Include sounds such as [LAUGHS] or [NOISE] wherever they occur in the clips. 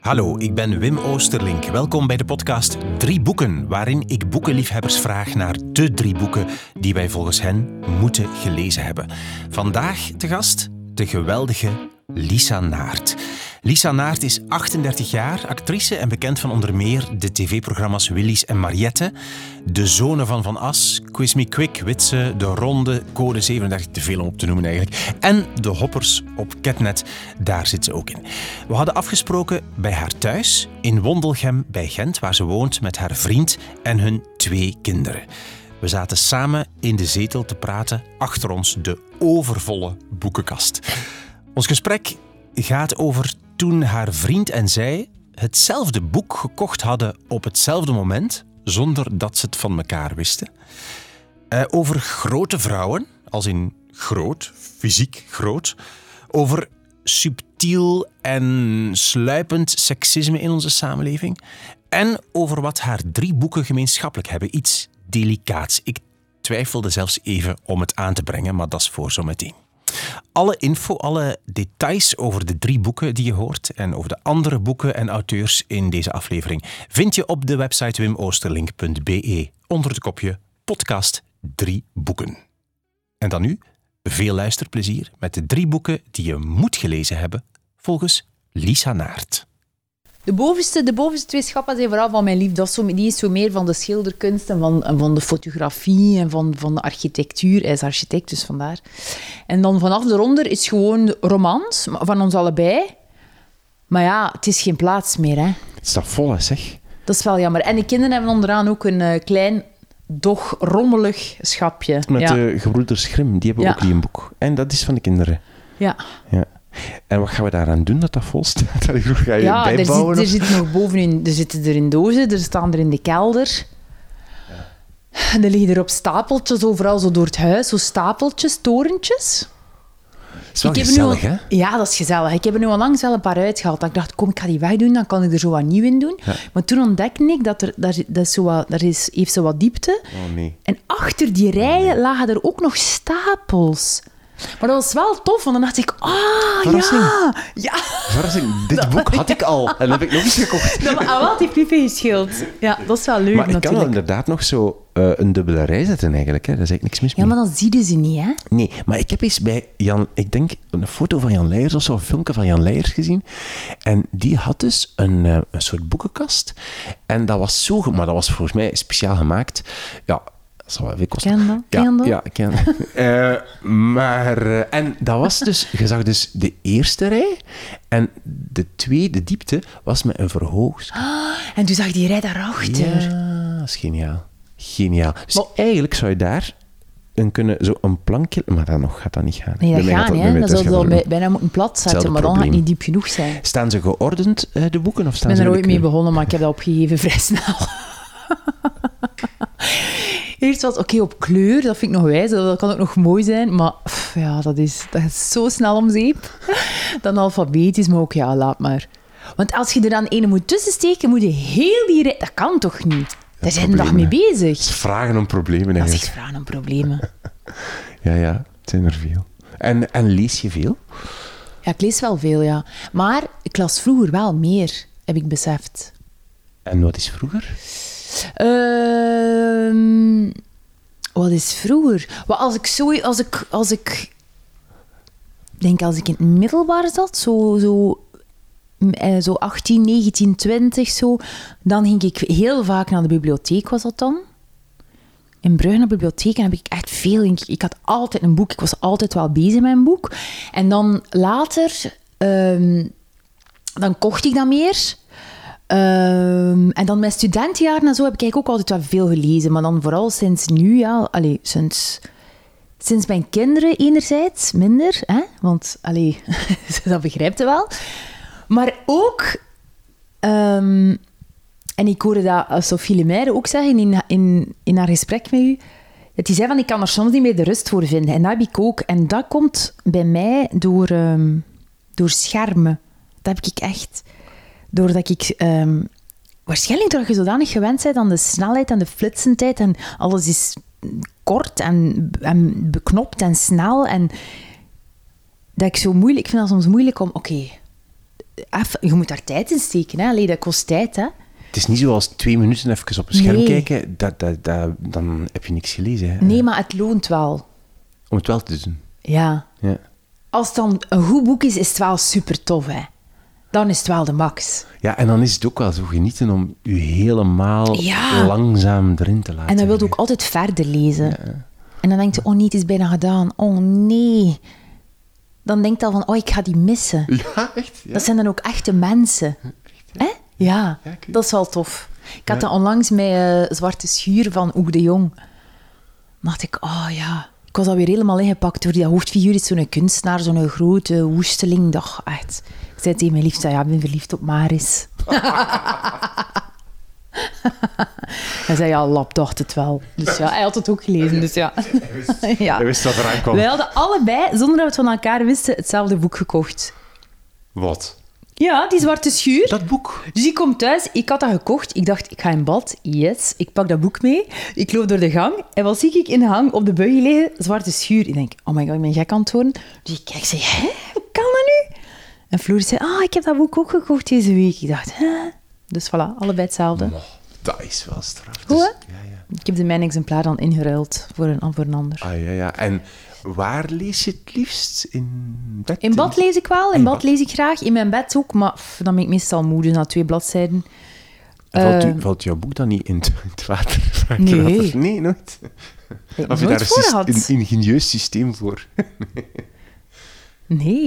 Hallo, ik ben Wim Oosterlink. Welkom bij de podcast Drie Boeken, waarin ik boekenliefhebbers vraag naar de drie boeken die wij volgens hen moeten gelezen hebben. Vandaag te gast de geweldige Lisa Naert. Lisa Naert is 38 jaar, actrice en bekend van onder meer de tv-programma's Willy's en Mariette, De Zonen van Van As, Quiz Me Quick, Witse, De Ronde, Code 37, te veel om op te noemen eigenlijk, en De Hoppers op Ketnet, daar zit ze ook in. We hadden afgesproken bij haar thuis in Wondelgem bij Gent, waar ze woont met haar vriend en hun twee kinderen. We zaten samen in de zetel te praten achter ons de overvolle boekenkast. Ons gesprek gaat over toen haar vriend en zij hetzelfde boek gekocht hadden op hetzelfde moment, zonder dat ze het van elkaar wisten. Uh, over grote vrouwen, als in groot, fysiek groot. Over subtiel en sluipend seksisme in onze samenleving. En over wat haar drie boeken gemeenschappelijk hebben. Iets delicaats. Ik twijfelde zelfs even om het aan te brengen, maar dat is voor zometeen. Alle info, alle details over de drie boeken die je hoort en over de andere boeken en auteurs in deze aflevering vind je op de website wimoosterlink.be onder het kopje podcast drie boeken. En dan nu veel luisterplezier met de drie boeken die je moet gelezen hebben volgens Lisa Naert. De bovenste, de bovenste twee schappen zijn vooral van mijn lief. Dat is zo, die is zo meer van de schilderkunst en van, en van de fotografie en van, van de architectuur. Hij is architect, dus vandaar. En dan vanaf eronder is gewoon romans van ons allebei. Maar ja, het is geen plaats meer. Hè. Het staat vol, hè, zeg. Dat is wel jammer. En de kinderen hebben onderaan ook een uh, klein, doch rommelig schapje. Met de gebroeders Grimm, die hebben ook die een boek. En dat is van de kinderen. Ja. ja. En wat gaan we daaraan doen dat dat vol staat? [LAUGHS] Ga je ja, bijbouwen? Er, zit, er zit nog bovenin, er zitten er in dozen, er staan er in de kelder. Ja. Er liggen er op stapeltjes overal zo door het huis, zo stapeltjes, torentjes. Dat is wel ik gezellig, hè? Ja, dat is gezellig. Ik heb er nu al langs wel een paar uitgehaald. Ik dacht, kom, ik ga die wegdoen, dan kan ik er zo wat nieuw in doen. Maar toen ontdekte ik dat er, daar, dat zo wat, daar is, heeft zo wat diepte. Oh, nee. En achter die rijen oh, lagen er ook nog stapels. Maar dat was wel tof, want dan dacht ik, ah, Verrassing. ja. ja. Verrassing. Dit boek had ik al en heb ik nog eens gekocht. Dat, ah, wel, heeft Pipi geschild. Ja, dat is wel leuk Maar ik natuurlijk. kan wel inderdaad nog zo uh, een dubbele rij zetten eigenlijk. Hè. Daar is eigenlijk niks mis mee. Ja, maar dan zie je ze niet, hè? Nee, maar ik heb eens bij Jan, ik denk een foto van Jan Leijers of zo, een filmpje van Jan Leijers gezien. En die had dus een, uh, een soort boekenkast. En dat was zo, maar dat was volgens mij speciaal gemaakt. Ja, zal wel even kosten. Ken dat? Ja, ken dat? ja, ken uh, [LAUGHS] Maar, uh, en dat was dus, je zag dus de eerste rij en de tweede diepte was met een verhoogd. Ah, en toen zag die rij daarachter. Ja, dat is geniaal. Geniaal. Dus maar, eigenlijk zou je daar een, kunnen, zo een plankje... Maar dan nog gaat dat niet gaan. Nee, dat gaat niet. Dan zou je bijna moeten plat zetten, maar dan gaat het niet diep genoeg zijn. Staan ze geordend, uh, de boeken? Of staan ik ben er ooit mee begonnen, maar ik heb dat opgegeven vrij snel. [LAUGHS] Eerst was oké op kleur, dat vind ik nog wijs, dat kan ook nog mooi zijn, maar pff, ja, dat is, dat is zo snel om zeep. [LAUGHS] Dan alfabetisch, maar ook ja, laat maar. Want als je er dan ene moet tussensteken, moet je heel die... Dat kan toch niet? Daar zijn we dag mee bezig. Vragen om problemen eigenlijk. Dat is vragen om problemen. [LAUGHS] ja, ja, het zijn er veel. En, en lees je veel? Ja, ik lees wel veel, ja. Maar ik las vroeger wel meer, heb ik beseft. En wat is vroeger? Uh, wat is vroeger? Wat als ik zo, als ik, als ik denk als ik in het middelbaar zat, zo, zo, zo 18, 19, 20 zo, dan ging ik heel vaak naar de bibliotheek, was dat dan? In Brugge bibliotheek en heb ik echt veel. Ik, ik had altijd een boek, ik was altijd wel bezig met een boek. En dan later, um, dan kocht ik dat meer. Um, en dan mijn studentenjaren en zo heb ik ook altijd wel veel gelezen. Maar dan vooral sinds nu, allee, sinds, sinds mijn kinderen enerzijds minder. Hè? Want, allee, [LAUGHS] dat begrijpt je wel. Maar ook, um, en ik hoorde dat Sophie Lemaire ook zeggen in, in, in haar gesprek met u, dat hij zei van, ik kan er soms niet meer de rust voor vinden. En dat heb ik ook. En dat komt bij mij door, um, door schermen. Dat heb ik echt doordat ik um, waarschijnlijk doordat je zodanig gewend bent aan de snelheid en de flitsendheid en alles is kort en, en beknopt en snel en dat ik zo moeilijk, ik vind het soms moeilijk om, oké, okay, je moet daar tijd in steken, hè. Allee, dat kost tijd, hè. Het is niet zoals twee minuten even op een scherm Nee. kijken, dat, dat, dat, dan heb je niks gelezen. Hè? Nee, maar het loont wel. Om het wel te doen. Ja. Ja. Als het dan een goed boek is, is het wel super tof, hè. Dan is het wel de max. ja, en dan is het ook wel zo genieten om je helemaal Ja. langzaam erin te laten. En dan wil je ook altijd verder lezen. En dan denkt je, oh nee, het is bijna gedaan. Oh nee. Dan denkt je al van, oh, ik ga die missen. Ja, echt? Ja. Dat zijn dan ook echte mensen. Hè? Ja, Ja, dat is wel tof. Ik had Ja. dat onlangs met eh, Zwarte Schuur van Oek de Jong. Dan dacht ik, oh ja. Ik was alweer helemaal ingepakt door die hoofdfiguur. is zo'n kunstenaar, zo'n grote woesteling. Dacht, echt. Ik zei tegen mijn liefste, ja, ik ben verliefd op Maris. [LAUGHS] Hij zei, ja, lap dacht het wel. Dus ja, hij had het ook gelezen, dus ja. ja. Hij wist dat eraan kwam. Wij hadden allebei, zonder dat we het van elkaar wisten, hetzelfde boek gekocht. Wat? Ja, die Zwarte Schuur. Dat boek. Dus ik kom thuis, ik had dat gekocht. Ik dacht, ik ga in bad. Yes, ik pak dat boek mee. Ik loop door de gang. En wat zie ik in de gang op de beugel liggen? Zwarte schuur. Ik denk, oh my god, ik ben gek aan het worden. Dus ik kijk, zeg, hè, hoe kan dat nu? En Floor zei, ah, ik heb dat boek ook gekocht deze week. Ik dacht, hè? Dus voilà, allebei hetzelfde. Dat is wel straf. Goed, Dus- ja, ja. Ik heb de mijn exemplaar dan ingeruild voor een, voor een ander. Ah, ja, ja. En waar lees je het liefst? In bed? In bad lees ik wel, in in bad bad. lees ik graag. In mijn bed ook, maar pff, dan ben ik meestal moe, dus na twee bladzijden. Valt, u, Eh, valt jouw boek dan niet in het, water? [LAUGHS] Nee. Nee, nooit. ik Of je daar een ingenieus systeem voor? [LAUGHS] Nee,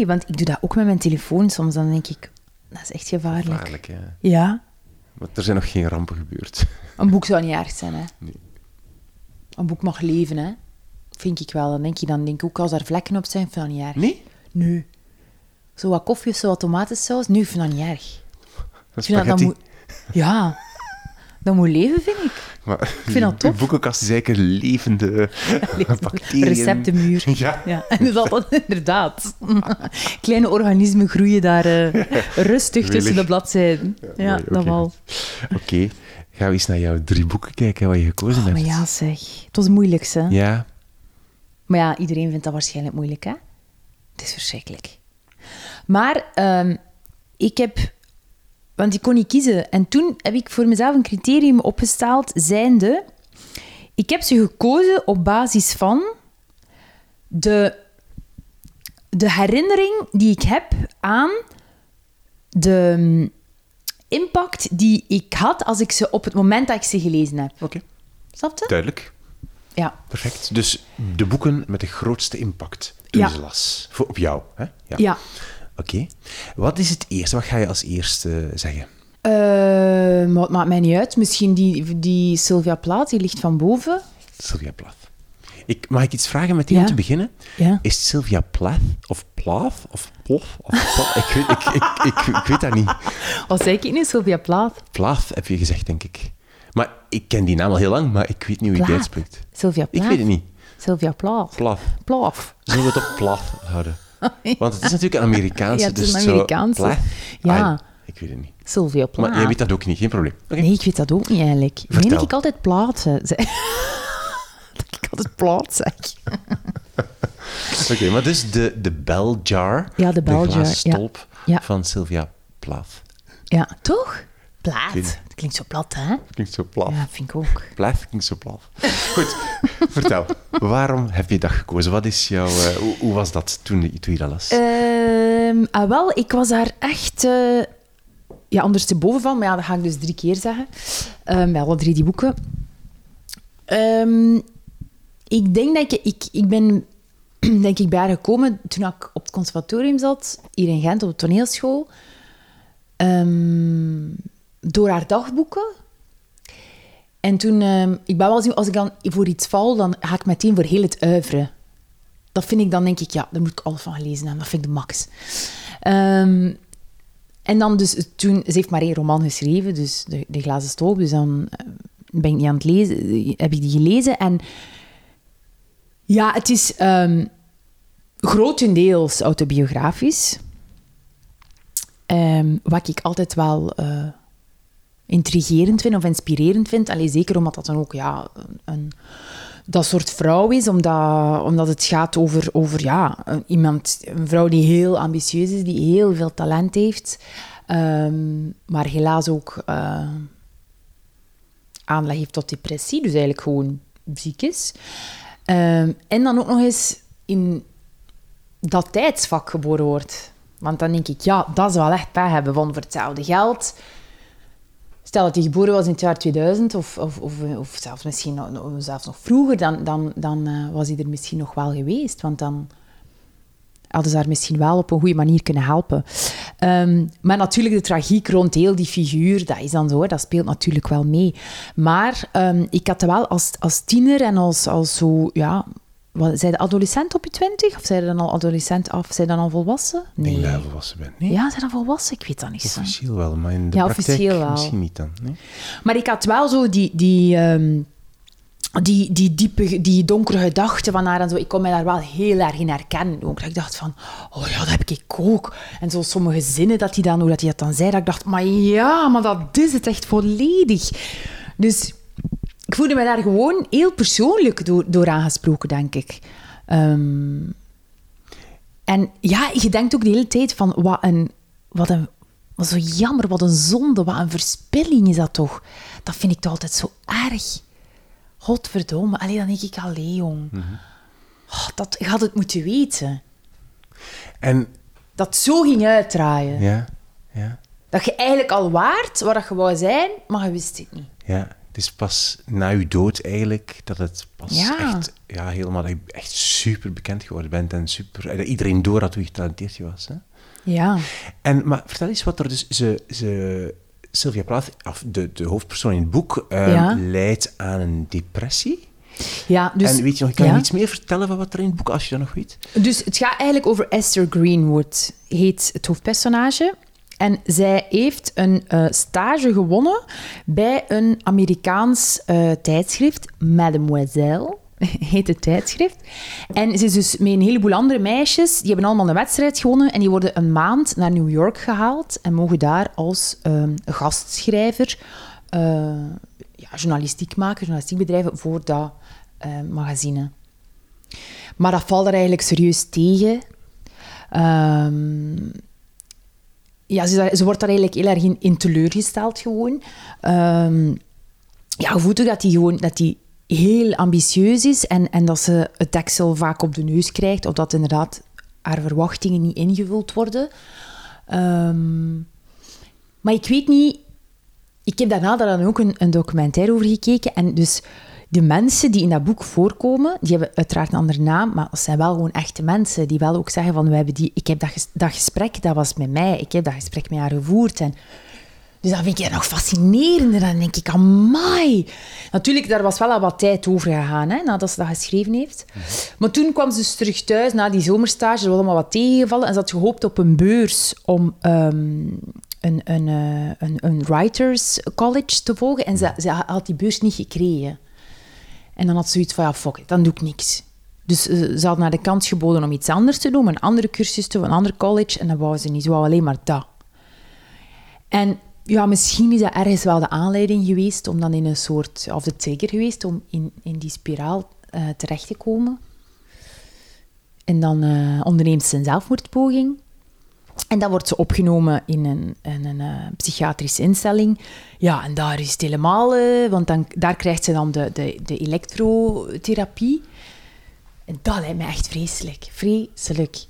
want ik doe dat ook met mijn telefoon soms. Dan denk ik, dat is echt gevaarlijk. Gevaarlijk, ja. Ja, Maar er zijn nog geen rampen gebeurd. [LAUGHS] een boek zou niet erg zijn, hè. Nee. Een boek mag leven, hè. Vind ik wel. Dan denk je, dan denk ik ook als er vlekken op zijn, vind ik dat niet erg. Nee? Nee. Zo wat koffie of zo wat tomatensaus, nee, [LAUGHS] ik vind dat niet erg. Dat Ik dat, moet... Ja, dat moet leven, vind ik. Maar vind dat tof. boekenkast is eigenlijk een levende [LAUGHS] [LAUGHS] bacteriën. Receptenmuur. [LAUGHS] Ja. Ja, inderdaad. inderdaad. Kleine organismen groeien daar eh, rustig tussen de bladzijden. Ja, mooi, dat wel. Oké, gaan we eens naar jouw drie boeken kijken wat je gekozen Oh, hebt. maar ja, zeg. Het was moeilijk, hè. Ja, Maar ja, iedereen vindt dat waarschijnlijk moeilijk, hè? Het is verschrikkelijk. Maar ehm, ik heb... Want ik kon niet kiezen. En toen heb ik voor mezelf een criterium opgesteld, zijnde... Ik heb ze gekozen op basis van de, de herinnering die ik heb aan de mm, impact die ik had als ik ze op het moment dat ik ze gelezen heb. oké. Snap je? Duidelijk. Ja. Perfect. Dus de boeken met de grootste impact toen Ja. ze las. Voor, op jou, hè? Ja. Oké. Wat is het eerste? Wat ga je als eerste zeggen? Eh, maar het maakt mij niet uit. Misschien die, die Sylvia Plath, die ligt van boven. Sylvia Plath. Ik, mag ik iets vragen meteen Ja. om te beginnen? Ja. Is Sylvia Plath of Plath of Plof of Plath? Ik weet, ik, ik, ik, ik weet dat niet. Wat zei ik nu? Sylvia Plath? Plath heb je gezegd, denk ik. Maar ik ken die naam al heel lang, maar ik weet niet hoe je die uitspreekt. Sylvia Ik Plath? weet het niet. Sylvia Plath. Plath. Plath. Zullen we het op Plath houden? [LAUGHS] Want het is natuurlijk een Amerikaanse. Ja, het is dus een zo Amerikaanse. Plath? Ja. Ik weet het niet. Sylvia Plath. Maar jij weet dat ook niet, geen probleem. Nee, ik weet dat ook niet eigenlijk. Meen Vertel. dat ik altijd Plath zei. [LAUGHS] dat ik altijd Plath zeg. Oké, maar dus de, de bell jar, Ja, de bell jar, glazen ja. stolp Ja. van Sylvia Plath. Ja, toch? Weet het. Dat klinkt zo plat, hè? Klinkt zo plat. Ja, vind ik ook. Plath klinkt zo plat. Goed, [LAUGHS] vertel. Waarom heb je dat gekozen? Wat is jouw... eh, hoe, hoe was dat toen, je- toen je dat las? Ehm, ah, wel, ik was daar echt eh ja, ondersteboven van, maar ja, dat ga ik dus drie keer zeggen. Ehm bij alle drie die boeken. Ehm, ik denk dat ik, ik, ik ben [CLEARS THROAT] denk ik bij haar gekomen toen ik op het conservatorium zat, hier in Gent op de toneelschool. Ehm, door haar dagboeken. En toen, ehm, ik ben wel eens, als ik dan voor iets val, dan ga ik meteen voor heel het uiveren dat vind ik dan, denk ik, ja, daar moet ik alles van hebben. Dat vind ik de max. Ehm, en dan dus, toen, ze heeft maar één roman geschreven, dus de, de Glazen Stolp. Dus dan eh, ben ik niet aan het lezen, heb ik die gelezen. En ja, het is ehm, grotendeels autobiografisch. Ehm, wat ik altijd wel eh, intrigerend vind of inspirerend vind. Allee, zeker omdat dat dan ook ja, een, dat soort vrouw is, omdat, omdat het gaat over, over ja, een- iemand, een vrouw die heel ambitieus is, die heel veel talent heeft, ehm, maar helaas ook eh, aanleg heeft tot depressie, dus eigenlijk gewoon ziek is. Ehm, en dan ook nog eens in dat tijdsvak geboren wordt. Want dan denk ik, ja, dat is wel echt pech hebben, want voor hetzelfde geld... Stel dat hij geboren was in het jaar 2000, of, of, of, of zelfs misschien nog, zelfs nog vroeger, dan, dan, dan eh, was hij er misschien nog wel geweest. Want dan hadden ze haar misschien wel op een goede manier kunnen helpen. Ehm, maar natuurlijk, de tragiek rond heel die figuur, dat is dan zo, dat speelt natuurlijk wel mee. Maar ehm, ik had dat wel als, als tiener en als, als zo, ja... Wat, zij de adolescent op je twintig? Of zij dan al adolescent af? Zij dan al volwassen? Ik denk dat je volwassen bent. Nee, Ja, zijn dan volwassen? Ik weet dat niet zo. officieel wel, maar in de Ja, praktijk wel. misschien niet dan. Nee? Maar ik had wel zo die, die, ehm, die, die diepe, die donkere gedachten van haar en zo. Ik kon mij daar wel heel erg in herkennen. Ook. Dat ik dacht van, oh ja, dat heb ik ook. En zo sommige zinnen dat hij dan, hoe dat hij dat dan zei, dat ik dacht, maar ja, maar dat is het echt volledig. Dus ik voelde me daar gewoon heel persoonlijk door, door aangesproken, denk ik. Ehm, en ja, je denkt ook de hele tijd van, wat een, wat een, wat zo jammer, wat een zonde, wat een verspilling is dat toch. Dat vind ik toch altijd zo erg. Godverdomme, alleen dan denk ik, allee jong. Oh, dat, je had het moeten weten. En Dat zo ging uitdraaien. ja, ja, Dat je eigenlijk al waard waar dat je wou zijn, maar je wist het niet. ja. Het is pas na uw dood eigenlijk dat het pas Ja. echt, ja, helemaal, dat je echt super bekend geworden bent en super, dat iedereen door had hoe getalenteerd je was. Hè? Ja. En, maar vertel eens wat er dus... Ze, ze, Sylvia Plath, of de, de hoofdpersoon in het boek, ehm, Ja. leidt aan een depressie. Ja, dus, en weet je nog, kan ja. je iets meer vertellen van wat er in het boek, als je dat nog weet? Dus het gaat eigenlijk over Esther Greenwood, heet het hoofdpersonage. En zij heeft een eh, stage gewonnen bij een Amerikaans eh, tijdschrift, Mademoiselle, [LAUGHS] heet het tijdschrift. En ze is dus met een heleboel andere meisjes, die hebben allemaal een wedstrijd gewonnen en die worden een maand naar New York gehaald en mogen daar als ehm, gastschrijver eh, ja, journalistiek maken, journalistiek bedrijven voor dat magazine. Maar dat valt er eigenlijk serieus tegen. Ehm, ja, ze, ze wordt daar eigenlijk heel erg in, teleurgesteld gewoon. Ehm, ja, voelt ook dat hij gewoon dat die heel ambitieus is en, en dat ze het deksel vaak op de neus krijgt, of dat inderdaad haar verwachtingen niet ingevuld worden. Ehm, maar ik weet niet... Ik heb daarna daar dan ook een, een documentaire over gekeken. En dus de mensen die in dat boek voorkomen, die hebben uiteraard een andere naam, maar het zijn wel gewoon echte mensen die wel ook zeggen van, we hebben die, ik heb dat, dat gesprek, dat was met mij, ik heb dat gesprek met haar gevoerd. En, dus dat vind ik nog fascinerender. Dan denk ik, amai. Natuurlijk, daar was wel al wat tijd over gegaan, hè, nadat ze dat geschreven heeft. Maar toen kwam ze dus terug thuis, na die zomerstage, er was allemaal wat tegengevallen, en ze had gehoopt op een beurs om ehm, een, een, eh, een, een writers college te volgen. En ze, ze had die beurs niet gekregen. En dan had ze zoiets van, ja, fuck it, dan doe ik niks. Dus eh, ze had naar de kans geboden om iets anders te doen, een andere cursus te doen, een ander college, en dat wou ze niet. Ze wou alleen maar dat. En ja, misschien is dat ergens wel de aanleiding geweest om dan in een soort, of de trigger geweest om in, in die spiraal eh, terecht te komen. En dan eh, onderneemt ze een zelfmoordpoging. En dan wordt ze opgenomen in een, een eh, psychiatrische instelling. Ja, en daar is het helemaal... eh, want dan, daar krijgt ze dan de, de, de elektrotherapie. En dat lijkt me echt vreselijk. Vreselijk.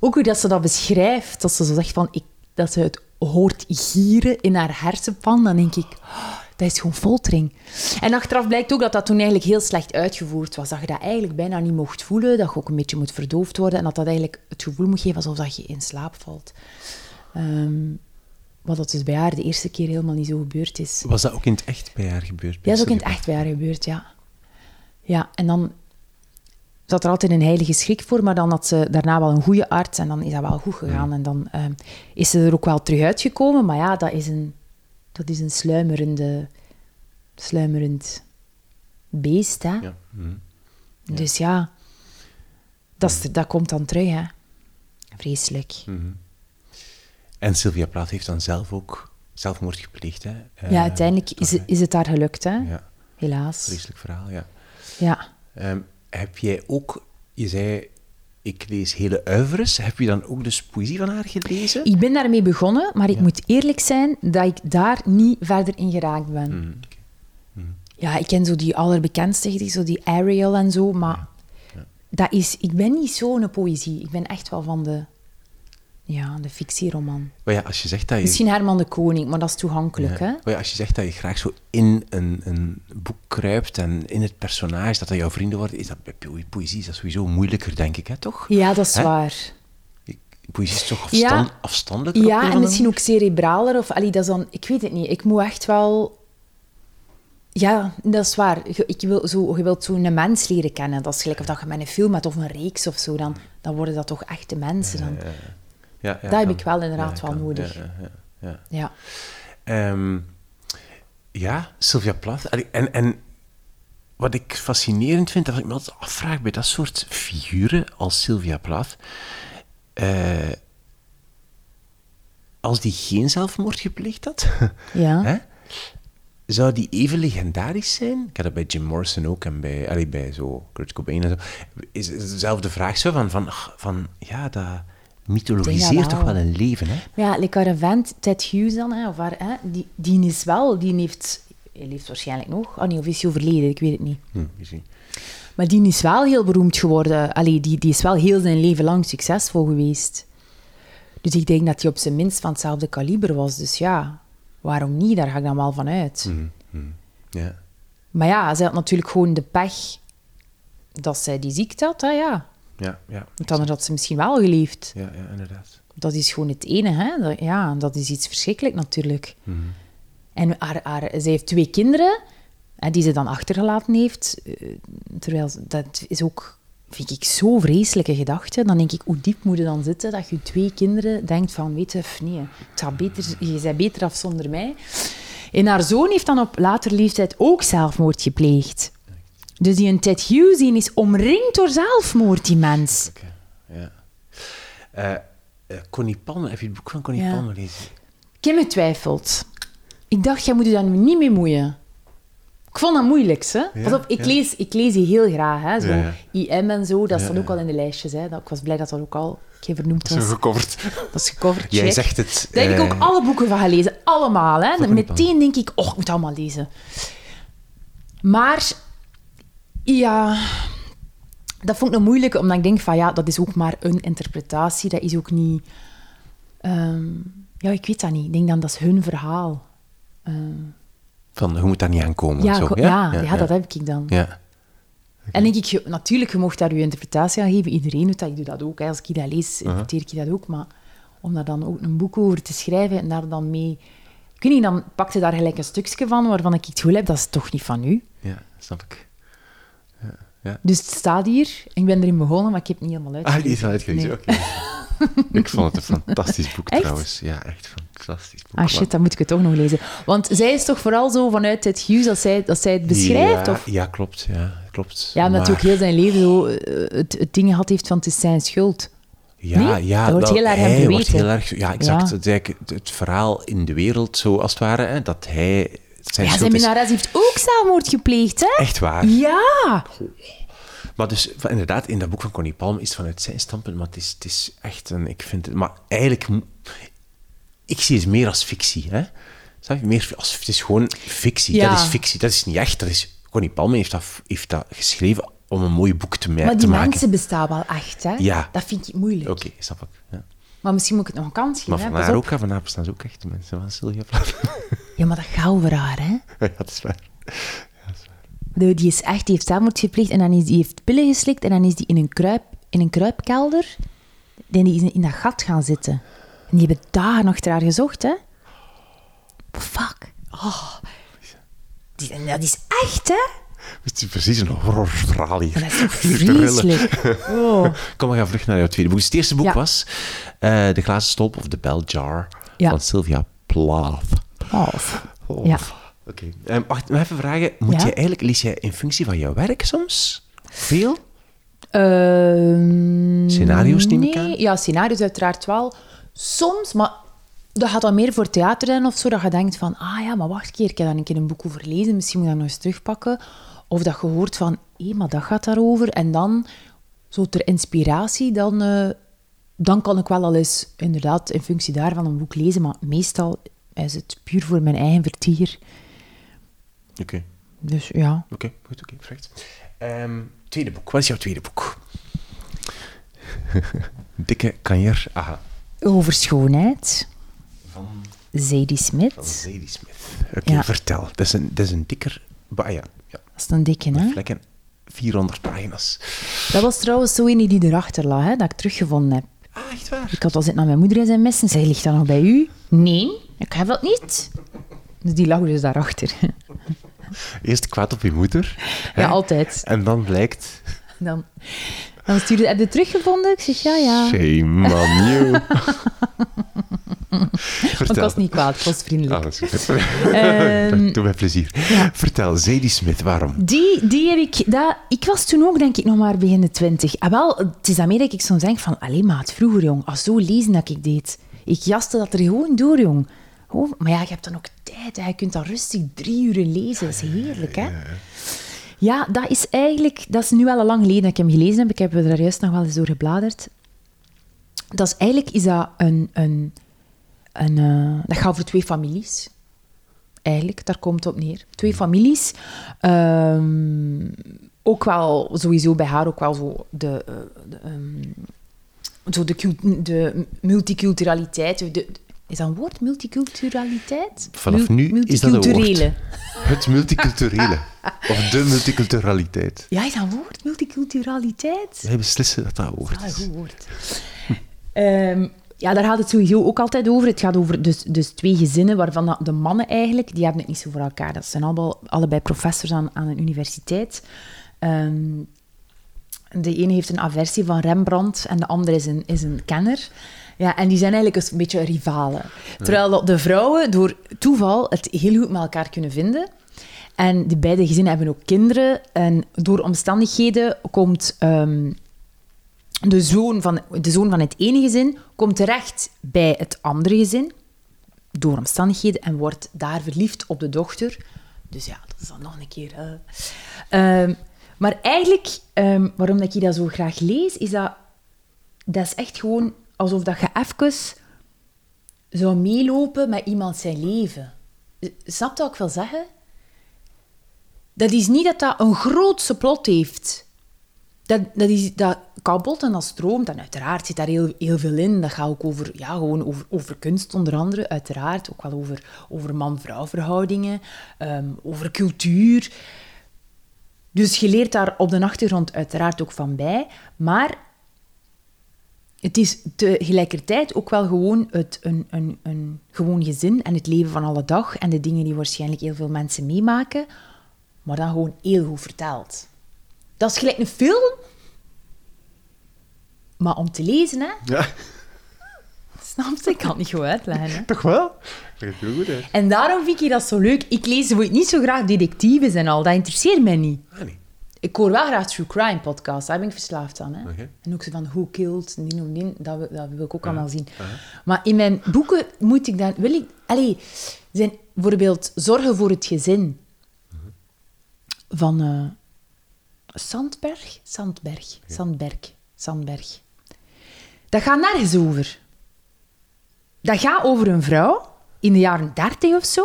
Ook hoe dat ze dat beschrijft. Dat ze zo zegt van... Ik, dat ze het hoort gieren in haar hersenpan. Dan denk ik... "Oh, dat is gewoon foltering. En achteraf blijkt ook dat dat toen eigenlijk heel slecht uitgevoerd was. Dat je dat eigenlijk bijna niet mocht voelen. Dat je ook een beetje moet verdoofd worden. En dat dat eigenlijk het gevoel moet geven alsof dat je in slaap valt. Ehm, wat dat dus bij haar de eerste keer helemaal niet zo gebeurd is. Was dat ook in het echt bij haar gebeurd? Ja, dat is ook in het echt bij haar gebeurd, ja. Ja, en dan zat er altijd een heilige schrik voor, maar dan had ze daarna wel een goede arts en dan is dat wel goed gegaan. En dan ehm, is ze er ook wel terug uitgekomen, maar ja, dat is een, dat is een sluimerende, sluimerend beest, hè. Ja. mhm. Dus ja, dat, is, dat komt dan terug, hè. Vreselijk. En Sylvia Plath heeft dan zelf ook zelfmoord gepleegd, hè? Eh, ja, uiteindelijk toch, is, het- is het haar gelukt, hè. Ja, Helaas. vreselijk verhaal, ja. Ja. Ehm, heb jij ook, je zei, ik lees hele uivers. Heb je dan ook dus poëzie van haar gelezen? Ik ben daarmee begonnen, maar ik moet eerlijk zijn dat ik daar niet verder in geraakt ben. Mm, oké. Ja, ik ken zo die allerbekendste zo die Ariel en zo, maar Dat is, ik ben niet zo'n poëzie. Ik ben echt wel van de, ja, de fictieroman. Maar ja, als je zegt dat je... Misschien Herman de Koning, maar dat is toegankelijk, hè? Maar ja, als je zegt dat je graag zo in een, een boek kruipt en in het personage, dat dat jouw vrienden worden, is dat bij po- poëzie is dat sowieso moeilijker, denk ik, hè, toch? Ja, dat is Hè? waar. Poëzie is toch Ja. afstand, afstandelijker? op een Ja, en misschien ook cerebraler. Of, allee, dat is dan, ik weet het niet. Ik moet echt wel... Ja, dat is waar. Je, ik wil zo, je wilt zo'n mens leren kennen. Dat is gelijk of dat je met een film hebt of een reeks of zo. Dan, dan worden dat toch echte mensen. Dan. manier? Ja, ja, Dat heb ik wel inderdaad wel nodig. Ja, ja, ja. Ehm, ja, Sylvia Plath. En, en wat ik fascinerend vind, dat ik me altijd afvraag bij dat soort figuren als Sylvia Plath, eh, als die geen zelfmoord gepleegd had, [LAUGHS] Ja. hè, zou die even legendarisch zijn? Ik had dat bij Jim Morrison ook en bij, allee, bij zo Kurt Cobain en zo. Is is dezelfde vraag zo van, van, van ja, dat mythologiseert toch wel. wel een leven, hè? Ja, like haar vent, Ted Hughes dan, hè, of haar, hè, die, die is wel... Die heeft... Hij leeft waarschijnlijk nog. Oh nee, of is hij overleden? Ik weet het niet. Hm. Maar die is wel heel beroemd geworden. Allee, die, die is wel heel zijn leven lang succesvol geweest. Dus ik denk dat hij op zijn minst van hetzelfde kaliber was. Dus ja, waarom niet? Daar ga ik dan wel van uit. Ja. Maar ja, zij had natuurlijk gewoon de pech dat zij die ziekte had. Hè, ja. Ja, ja. Want anders had ze misschien wel geleefd. Ja, ja, inderdaad. Dat is gewoon het ene. Hè? Dat, ja, dat is iets verschrikkelijk natuurlijk. En haar, haar, zij heeft twee kinderen hè, die ze dan achtergelaten heeft. eh, Terwijl dat is ook, vind ik, zo vreselijke gedachte. Dan denk ik, hoe diep moet je dan zitten dat je twee kinderen denkt van, weet je, nee, het gaat beter, je bent beter af zonder mij. En haar zoon heeft dan op later leeftijd ook zelfmoord gepleegd. Dus die een Ted Hughes die is omringd door zelfmoord, die mens. Oké, ja. Eh, eh, Connie heb je het boek van Connie Ja. Palmer gelezen? Me twijfeld. Ik dacht, jij moet je daar nu niet mee moeien. Ik vond dat moeilijk, hè? Ja, Pas op, ik, ja. lees, ik lees die heel graag, hè? Zo IM en zo, dat staat ook al in de lijstjes, hè? Dat, ik was blij dat dat ook al geen vernoemd was. gecoverd. [LAUGHS] Dat is gecoverd, Jij check. zegt het. Daar heb ik eh, ook alle boeken van gelezen. Allemaal, hè? Meteen denk ik, oh, ik moet allemaal lezen. Maar, ja... Dat vond ik nog moeilijk, omdat ik denk van, ja, dat is ook maar een interpretatie. Dat is ook niet... ehm, ja, ik weet dat niet. Ik denk dan, dat is hun verhaal. Ehm, Van, je moet daar niet aankomen. ja, zo. ja, ja, dat heb ik dan. Ja. En denk ik, je- natuurlijk, je mocht daar je interpretatie aan geven. Iedereen doet dat, ik doe dat ook. Hè. Als ik dat lees, interpreteer ik dat ook. Maar om daar dan ook een boek over te schrijven en daar dan mee... Ik weet niet, dan pakte daar gelijk een stukje van waarvan ik het gevoel heb, dat is toch niet van u. ja, snap ik. Dus het staat hier. Ik ben erin begonnen, maar ik heb het niet helemaal Ah, uitgelezen. wel uitgelezen. Nee. Oké. [LAUGHS] ik vond het een fantastisch boek Echt? trouwens. Ja, echt een fantastisch boek. Ah shit, dan moet ik het toch nog lezen. Want zij is toch vooral zo vanuit het Hughes dat zij, dat zij het beschrijft? Ja, Of? ja klopt. Ja, klopt. Ja, omdat hij ook heel zijn leven zo eh, het, het ding gehad heeft van het is zijn schuld. Ja, Nee? ja Dat wordt heel erg hij hem wordt verweten. heel erg, ja, exact. Ja. Het, verhaal in de wereld, zo als het ware, hè, dat hij zijn ja, zijn heeft ook zelfmoord gepleegd, hè? Echt waar. Ja! Maar dus, inderdaad, in dat boek van Connie Palm is het vanuit zijn standpunt, maar het is, het is echt een, ik vind het, maar eigenlijk, ik zie het meer als fictie, hè. Snap je? Meer als, het is gewoon fictie, Ja. dat is fictie, dat is niet echt, dat is, Connie Palm heeft dat, heeft dat geschreven om een mooi boek te, ma- Maar te die maken. mensen bestaan wel echt, hè? Ja. Dat vind ik moeilijk. Oké, snap ik. Ja. Maar misschien moet ik het nog een kans geven, Maar van haar ook, van haar bestaan ze ook echt de mensen van Sylvia. [LAUGHS] Ja, maar dat gaat over haar, hè? [LAUGHS] ja, dat is waar. De- Die is echt, die heeft zelfmoord gepleegd en dan is die heeft pillen geslikt en dan is die in een, kruip, in een kruipkelder en die is in, dat gat gaan zitten. En die hebben dagen achter haar gezocht, hè? Fuck. Oh. Die, dat is echt, hè? Het is precies een horrorverhaal hier. Dat is toch [LAUGHS] vreselijk. Oh. [LAUGHS] Kom, we gaan vlug naar jouw tweede boek. Dus het eerste boek Ja. was eh, De glazen stolp of The Bell Jar Ja. van Sylvia Plath. Of. Oh. Ja. Oké. Ehm, wacht, even vragen. Moet Ja? je eigenlijk, lees jij in functie van jouw werk soms? Veel? Ehm, Scenario's neem ik nee. aan? Ja, scenario's uiteraard wel. Soms, maar dat gaat dan meer voor theater zijn of zo. Dat je denkt van, ah ja, maar wacht een keer, ik heb daar een keer een boek over gelezen. Misschien moet ik dat nog eens terugpakken. Of dat je hoort van, hé, maar dat gaat daarover. En dan, zo ter inspiratie, dan, eh, dan kan ik wel al eens inderdaad in functie daarvan een boek lezen. Maar meestal is het puur voor mijn eigen vertier. Oké, Dus ja. oké, goed, oké, perfect. Ehm, tweede boek, wat is jouw tweede boek? [LAUGHS] Dikke kanjer, aha. Over schoonheid, Van, Zadie Smith. van Zadie Smith. Oké, Ja. vertel. Dat is een, dat is een dikker... ba- ja, ja, Dat is een dikke, hè? vlekken. 400 pagina's. Dat was trouwens zo een die erachter lag, hè, dat ik teruggevonden heb. Ah, echt waar? Ik had al zitten naar mijn moeder in zijn mes en zei, ligt dat nog bij u? Nee, ik heb dat niet. Dus die lag dus daarachter. Eerst kwaad op je moeder. Ja, altijd. En dan blijkt... Dan, dan stuurde heb je het teruggevonden? Ik zeg, ja, ja. Shame on you. [LAUGHS] Maar ik was niet kwaad, ik was vriendelijk. Ah, dat is goed. [LAUGHS] Ehm, Doe mij plezier. ja. Vertel, Zadie Smith, waarom? Die, die heb ik... Dat, ik was toen ook, denk ik, nog maar begin de twintig. En wel, het is daarmee dat ik soms denk van... Allee, maat, vroeger, jong. Als zo lezen dat ik deed. Ik jaste dat er gewoon door, jong. Gewoon- maar ja, je hebt dan ook tijd. Hè. Je kunt dan rustig drie uur lezen. Dat is heerlijk, hè? Ja, dat is eigenlijk... Dat is nu wel al lang geleden dat ik hem gelezen heb. Ik heb er juist nog wel eens door gebladerd. Dat is eigenlijk is dat een... een, een eh, dat gaat over twee families. Eigenlijk, daar komt het op neer. Twee families. Ehm, ook wel, sowieso bij haar ook wel zo de... eh, de, ehm, zo de, de multiculturaliteit. De- is dat een woord, multiculturaliteit? Vanaf nu is dat een woord. [LAUGHS] Het multiculturele. of de multiculturaliteit. Ja, is dat een woord, multiculturaliteit? Wij beslissen dat dat een woord is. goed woord. [LAUGHS] Ehm, ja, daar gaat het sowieso ook altijd over. Het gaat over dus, dus twee gezinnen, waarvan de mannen eigenlijk, die hebben het niet zo voor elkaar. Dat zijn allemaal, allebei professors aan, aan een universiteit. Ehm, de ene heeft een aversie van Rembrandt en de andere is een, is een kenner. Ja, en die zijn eigenlijk een beetje rivalen. Terwijl de vrouwen door toeval het heel goed met elkaar kunnen vinden. En de beide gezinnen hebben ook kinderen. En door omstandigheden komt ehm, de, zoon van, de zoon van het ene gezin komt terecht bij het andere gezin. Door omstandigheden. En wordt daar verliefd op de dochter. Dus ja, dat is dan nog een keer... eh. Ehm, maar eigenlijk, ehm, waarom dat ik dat zo graag lees, is dat... Dat is echt gewoon alsof dat je even zou meelopen met iemand zijn leven. Snap je wat ik wil zeggen? Dat is niet dat dat een grootse plot heeft. Dat, dat, is, dat kabbelt en dat stroomt. En uiteraard zit daar heel, heel veel in. Dat gaat ook over, ja, gewoon over, over kunst, onder andere. Uiteraard ook wel over, over man-vrouw verhoudingen. ehm, over cultuur. Dus je leert daar op de achtergrond uiteraard ook van bij. Maar het is tegelijkertijd ook wel gewoon het, een, een, een gewoon gezin en het leven van alle dag en de dingen die waarschijnlijk heel veel mensen meemaken, maar dan gewoon heel goed verteld. Dat is gelijk een film, maar om te lezen, hè? Ja, Snap je? Ik kan het niet goed uitleggen. Hè? toch wel? Dat gaat heel goed uit. En daarom vind ik dat zo leuk. Ik lees niet zo graag detectives en al. Dat interesseert mij niet. Ah, nee. Ik hoor wel graag true crime podcasts. Daar ben ik verslaafd aan. Hè? En ook zo van Who Killed, die of die, dat, wil- dat wil ik ook allemaal zien. Maar in mijn boeken moet ik dan... Wil ik... Allee, zijn bijvoorbeeld Zorgen voor het gezin. Van eh, Sandberg? Sandberg. Sandberg. Sandberg. Dat gaat nergens over. Dat gaat over een vrouw in de jaren dertig of zo.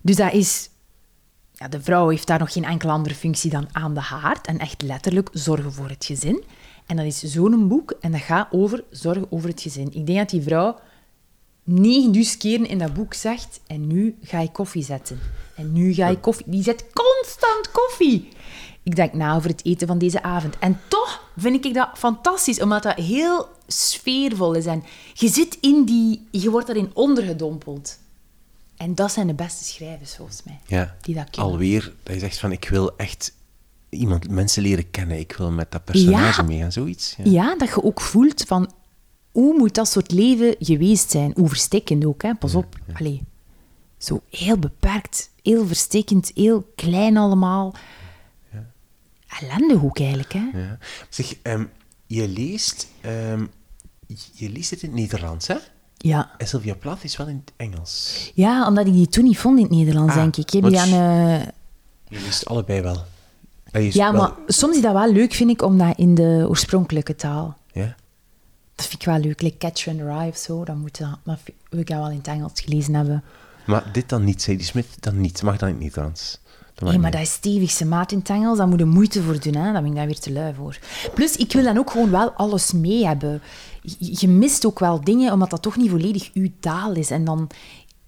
Dus dat is ja, de vrouw heeft daar nog geen enkele andere functie dan aan de haard en echt letterlijk zorgen voor het gezin. En dat is zo'n boek en dat gaat over zorgen over het gezin. Ik denk dat die vrouw negen dus keren in dat boek zegt en nu ga ik koffie zetten. En nu ga ik koffie... Die zet constant koffie. Ik denk na over het eten van deze avond. En toch vind ik dat fantastisch, omdat dat heel sfeervol is. En je zit in die... Je wordt daarin ondergedompeld. En dat zijn de beste schrijvers, volgens mij. Ja, Die dat kennen. alweer, dat je zegt van, ik wil echt iemand, mensen leren kennen. Ik wil met dat personage Ja. meegaan, zoiets. Ja. Ja, dat je ook voelt van hoe moet dat soort leven geweest zijn? Hoe verstikkend ook, hè? Pas op. Allee, zo heel beperkt, heel verstikkend, heel klein allemaal. Ellendig ook eigenlijk, hè? Ja. Zeg, ehm, je leest, ehm, je leest het in het Nederlands, hè? Ja. En Sylvia Plath is wel in het Engels. ja, omdat ik die toen niet vond in het Nederlands, Ah, denk ik. Want die aan... Je leest allebei wel. Ja, wel- maar soms is dat wel leuk, vind ik, om dat in de oorspronkelijke taal. Ja? Dat vind ik wel leuk. Like Catcher in the Rye of zo, dan moet dat, maar wil ik dat wel in het Engels gelezen hebben. Maar dit dan niet, die Smit, dan niet. Mag dan in het Nederlands? Nee, maar niet. dat is stevigste maat in het Engels. Daar moet je moeite voor doen. Hè. Daar ben ik daar weer te lui voor. Plus, ik wil dan ook gewoon wel alles mee hebben. Je, mist ook wel dingen, omdat dat toch niet volledig uw taal is. En dan...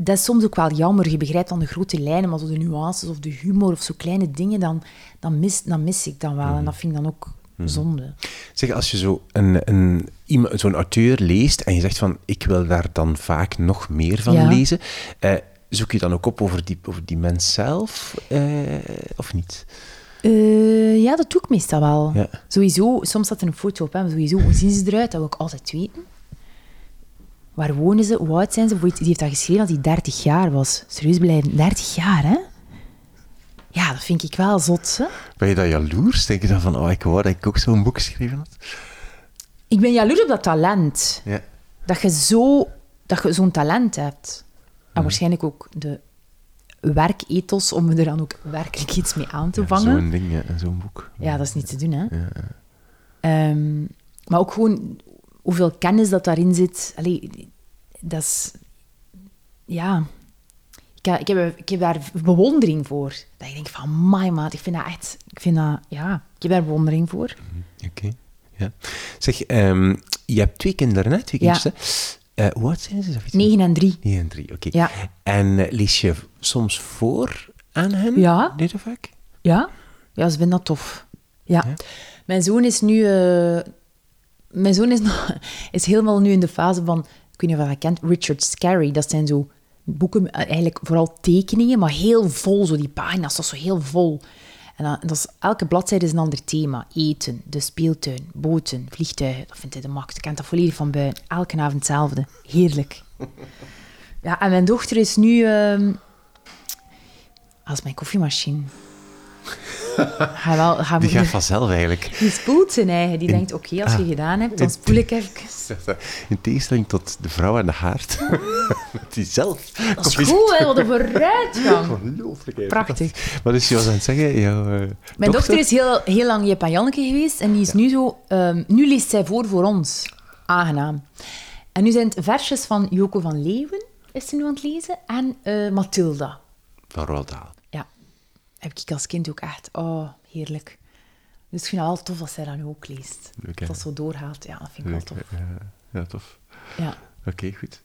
Dat is soms ook wel jammer. Je begrijpt dan de grote lijnen, maar zo de nuances of de humor of zo kleine dingen, dan, dan, mis, dan mis ik dan wel. En dat vind ik dan ook zonde. Zeg, als je zo een, een, zo'n auteur leest en je zegt van, ik wil daar dan vaak nog meer van Ja. lezen, eh, zoek je dan ook op over die, over die mens zelf, eh, of niet? Eh, ja, dat doe ik meestal wel. Ja. Sowieso, soms staat er een foto op, hè, maar sowieso, hoe zien ze eruit? Dat wil ik altijd weten. Waar wonen ze? Hoe oud zijn ze? Die heeft dat geschreven als hij 30 jaar was. Serieus blijven, 30 jaar, hè? Ja, dat vind ik wel zot, hè? Ben je dan jaloers? Denk je dan van, oh, ik wou dat ik ook zo'n boek geschreven had? Ik ben jaloers op dat talent. Ja. Dat je zo- dat je zo'n talent hebt. En waarschijnlijk ook de werkethos om er dan ook werkelijk iets mee aan te Ja, vangen. Zo'n ding, ja, en zo'n boek. Ja, dat is niet te doen, hè. Ja, ja. Ehm, maar ook gewoon hoeveel kennis dat daarin zit. Allee, dat is... Ja... Ik, heb- ik, heb, ik heb daar bewondering voor. Dat ik denk van, my maat, ik vind dat echt... Ik vind dat... Ja, ik heb daar bewondering voor. Oké. Ja. Zeg, ehm, je hebt twee kinderen, hè? Twee Ja. kindjes, hè? Eh, hoe oud zijn ze? Is dat iets? 9 en 3. 9 en 3, oké. Ja. En eh, lees je soms voor aan hen? Ja. Deed dat vaak? Ja? Ja, ze vinden dat tof. Ja. Ja? Mijn zoon is nu... eh, mijn zoon is, nog, [LAUGHS] is helemaal nu in de fase van... Ik weet niet of je dat kent. Richard Scarry. Dat zijn zo boeken, eigenlijk vooral tekeningen, maar heel vol. Zo die pagina's, dat is zo heel vol. En dan, is, elke bladzijde is een ander thema. Eten, de speeltuin, boten, vliegtuigen. Dat vindt hij de max. Ik kent dat volledig van buiten. Elke avond hetzelfde. Heerlijk. Ja, en mijn dochter is nu... ehm, als mijn koffiemachine. Ga wel, Die gaat vanzelf eigenlijk. die spoelt zijn eigen. Die denkt, oké, als je ah, gedaan hebt, dan spoel ik even. In tegenstelling tot de vrouw aan de haard. [LAUGHS] Met die zelf. Dat is goed, hè, wat een vooruitgang. Prachtig. Wat is je was aan het zeggen? Jouw, eh, Mijn dochter is heel, heel lang Jip en Janneke geweest en die is nu zo... ehm, nu leest zij voor voor ons. Aangenaam. En nu zijn het versjes van Joko van Leeuwen, is ze nu aan het lezen, en eh, Mathilda. Van Roald Dahl. Heb ik als kind ook echt... Oh, heerlijk. Dus ik vind het wel tof als zij dat nu ook leest. Hè? dat dat zo doorgaat. Ja, dat vind ik wel tof. Ja, ja, tof. Ja. Oké, goed.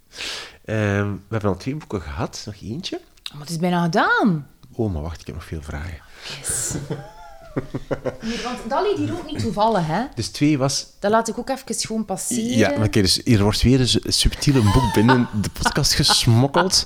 Ehm, we hebben al twee boeken gehad. Nog eentje. Maar het is bijna gedaan. Oh, maar wacht, ik heb nog veel vragen. Yes. [LAUGHS] Hier, want dat liet hier ook niet toevallig, hè. Dus twee was... Dat laat ik ook even gewoon passeren. Ja, maar kijk, dus hier wordt weer een su- subtiel een boek binnen de podcast gesmokkeld.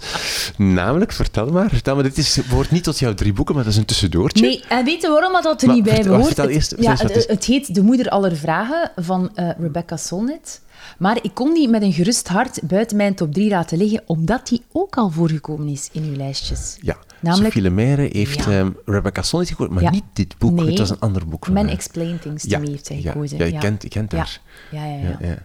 Namelijk, vertel maar. Vertel maar, dit is, behoort niet tot jouw drie boeken, maar dat is een tussendoortje. Nee, en weet je waarom dat, dat er Maar niet bij behoort? vertel Het- eerst- ja, het, het het heet De Moeder Aller Vragen van eh, Rebecca Solnit. Maar ik kon die met een gerust hart buiten mijn top 3 laten liggen, omdat die ook al voorgekomen is in uw lijstjes. Ja, Namelijk- Sophie Lemaire heeft Ja. ehm, Rebecca Solnit gehoord, maar Ja. niet dit boek. Nee. Het was een ander boek van Men haar. Explain Things to Me heeft zij ja, gekozen. ja, je kent- je kent haar. Ja, ja, ja.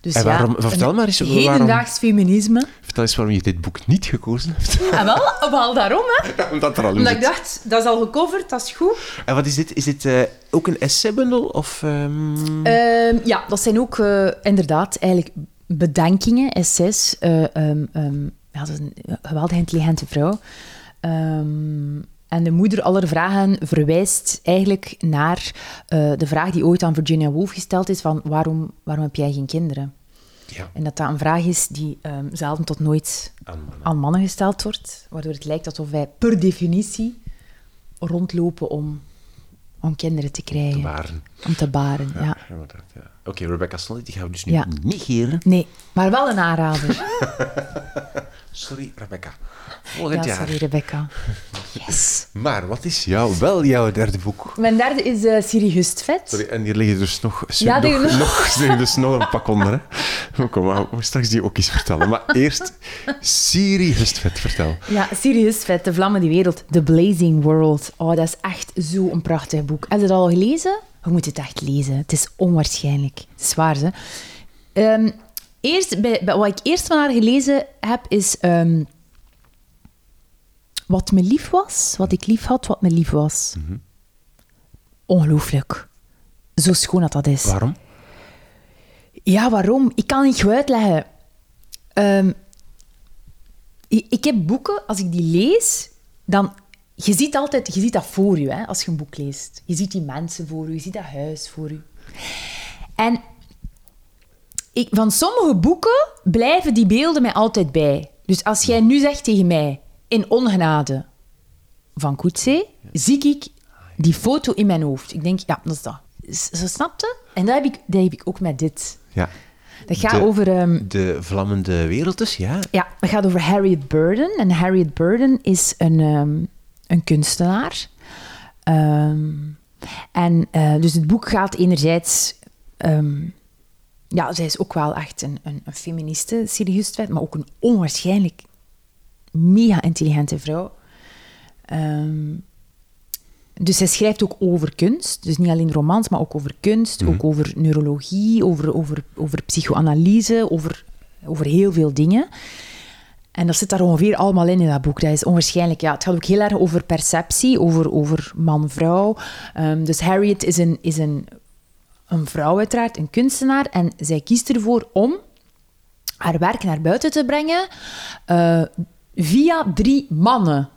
Dus En ja, waarom- vertel maar eens, waarom- Hedendaags feminisme. Vertel eens waarom je dit boek niet gekozen hebt. En [LAUGHS] wel, wel daarom, hè. Omdat er al Omdat ik dacht, dat is al gecoverd, dat is goed. En wat is dit? Is dit eh, ook een essaybundel? Of, ehm, Ehm, ja, dat zijn ook eh, inderdaad eigenlijk bedenkingen, essays. ehm, ja, dat is een geweldig intelligente vrouw. Ehm, en de moeder aller vragen verwijst eigenlijk naar eh, de vraag die ooit aan Virginia Woolf gesteld is van waarom, waarom heb jij geen kinderen? ja, En dat dat een vraag is die ehm, zelden tot nooit aan mannen. aan mannen gesteld wordt, waardoor het lijkt alsof wij per definitie rondlopen om, om kinderen te krijgen. Te baren. Om te baren, ja. inderdaad, ja. Oké, Rebecca Solnit, die gaan we dus nu Ja. negeren. Nee, maar wel een aanrader. [LAUGHS] Sorry, Rebecca. Volgend Ja, jaar. sorry Rebecca. [LAUGHS] Yes. Maar wat is jouw, wel jouw derde boek? Mijn derde is eh Siri Hustvet. Sorry, en hier liggen dus nog, Ja, nog, die- nog, er liggen dus nog een pak onder. Hè. Maar Kom, maar we moeten straks die ook eens vertellen. Maar eerst, Siri Hustvet, vertel. Ja, Siri Hustvet, De Vlammende Wereld, The Blazing World. Oh, dat is echt zo'n prachtig boek. Heb je het al gelezen? Je moet het echt lezen. Het is onwaarschijnlijk. Het is waar, hè. Ehm, eerst, bij, bij- wat ik eerst van haar gelezen heb, is... ehm, wat me lief was, wat ik lief had, wat me lief was. Ongelooflijk. Zo schoon dat dat is. Waarom? Ja, waarom? Ik kan niet goed uitleggen. Ehm, ik, ik heb boeken, als ik die lees, dan... Je ziet altijd, je ziet dat voor je, hè, als je een boek leest. Je ziet die mensen voor je, je ziet dat huis voor je. En ik, van sommige boeken blijven die beelden mij altijd bij. Dus als jij nu zegt tegen mij, in ongenade van Koetsee, zie ik die foto in mijn hoofd. Ik denk, ja, dat is dat. Zo snapte? En dat heb, ik, dat heb ik ook met dit. Ja. Dat gaat De- over... ehm, De vlammende wereld dus, ja. ja, dat gaat over Harriet Burden. En Harriet Burden is een, ehm, een kunstenaar. Ehm, en eh, dus het boek gaat enerzijds... ja, zij is ook wel echt een, een, een feministe, maar ook een onwaarschijnlijk mega intelligente vrouw. Ehm, dus zij schrijft ook over kunst. Dus niet alleen romans, maar ook over kunst, ook over neurologie, over, over, over psychoanalyse, over, over heel veel dingen. En dat zit daar ongeveer allemaal in in dat boek. Dat is onwaarschijnlijk. Ja, het gaat ook heel erg over perceptie, over, over man-vrouw. Ehm, dus Harriet is, een, is een, een vrouw uiteraard, een kunstenaar. En zij kiest ervoor om haar werk naar buiten te brengen eh, via drie mannen.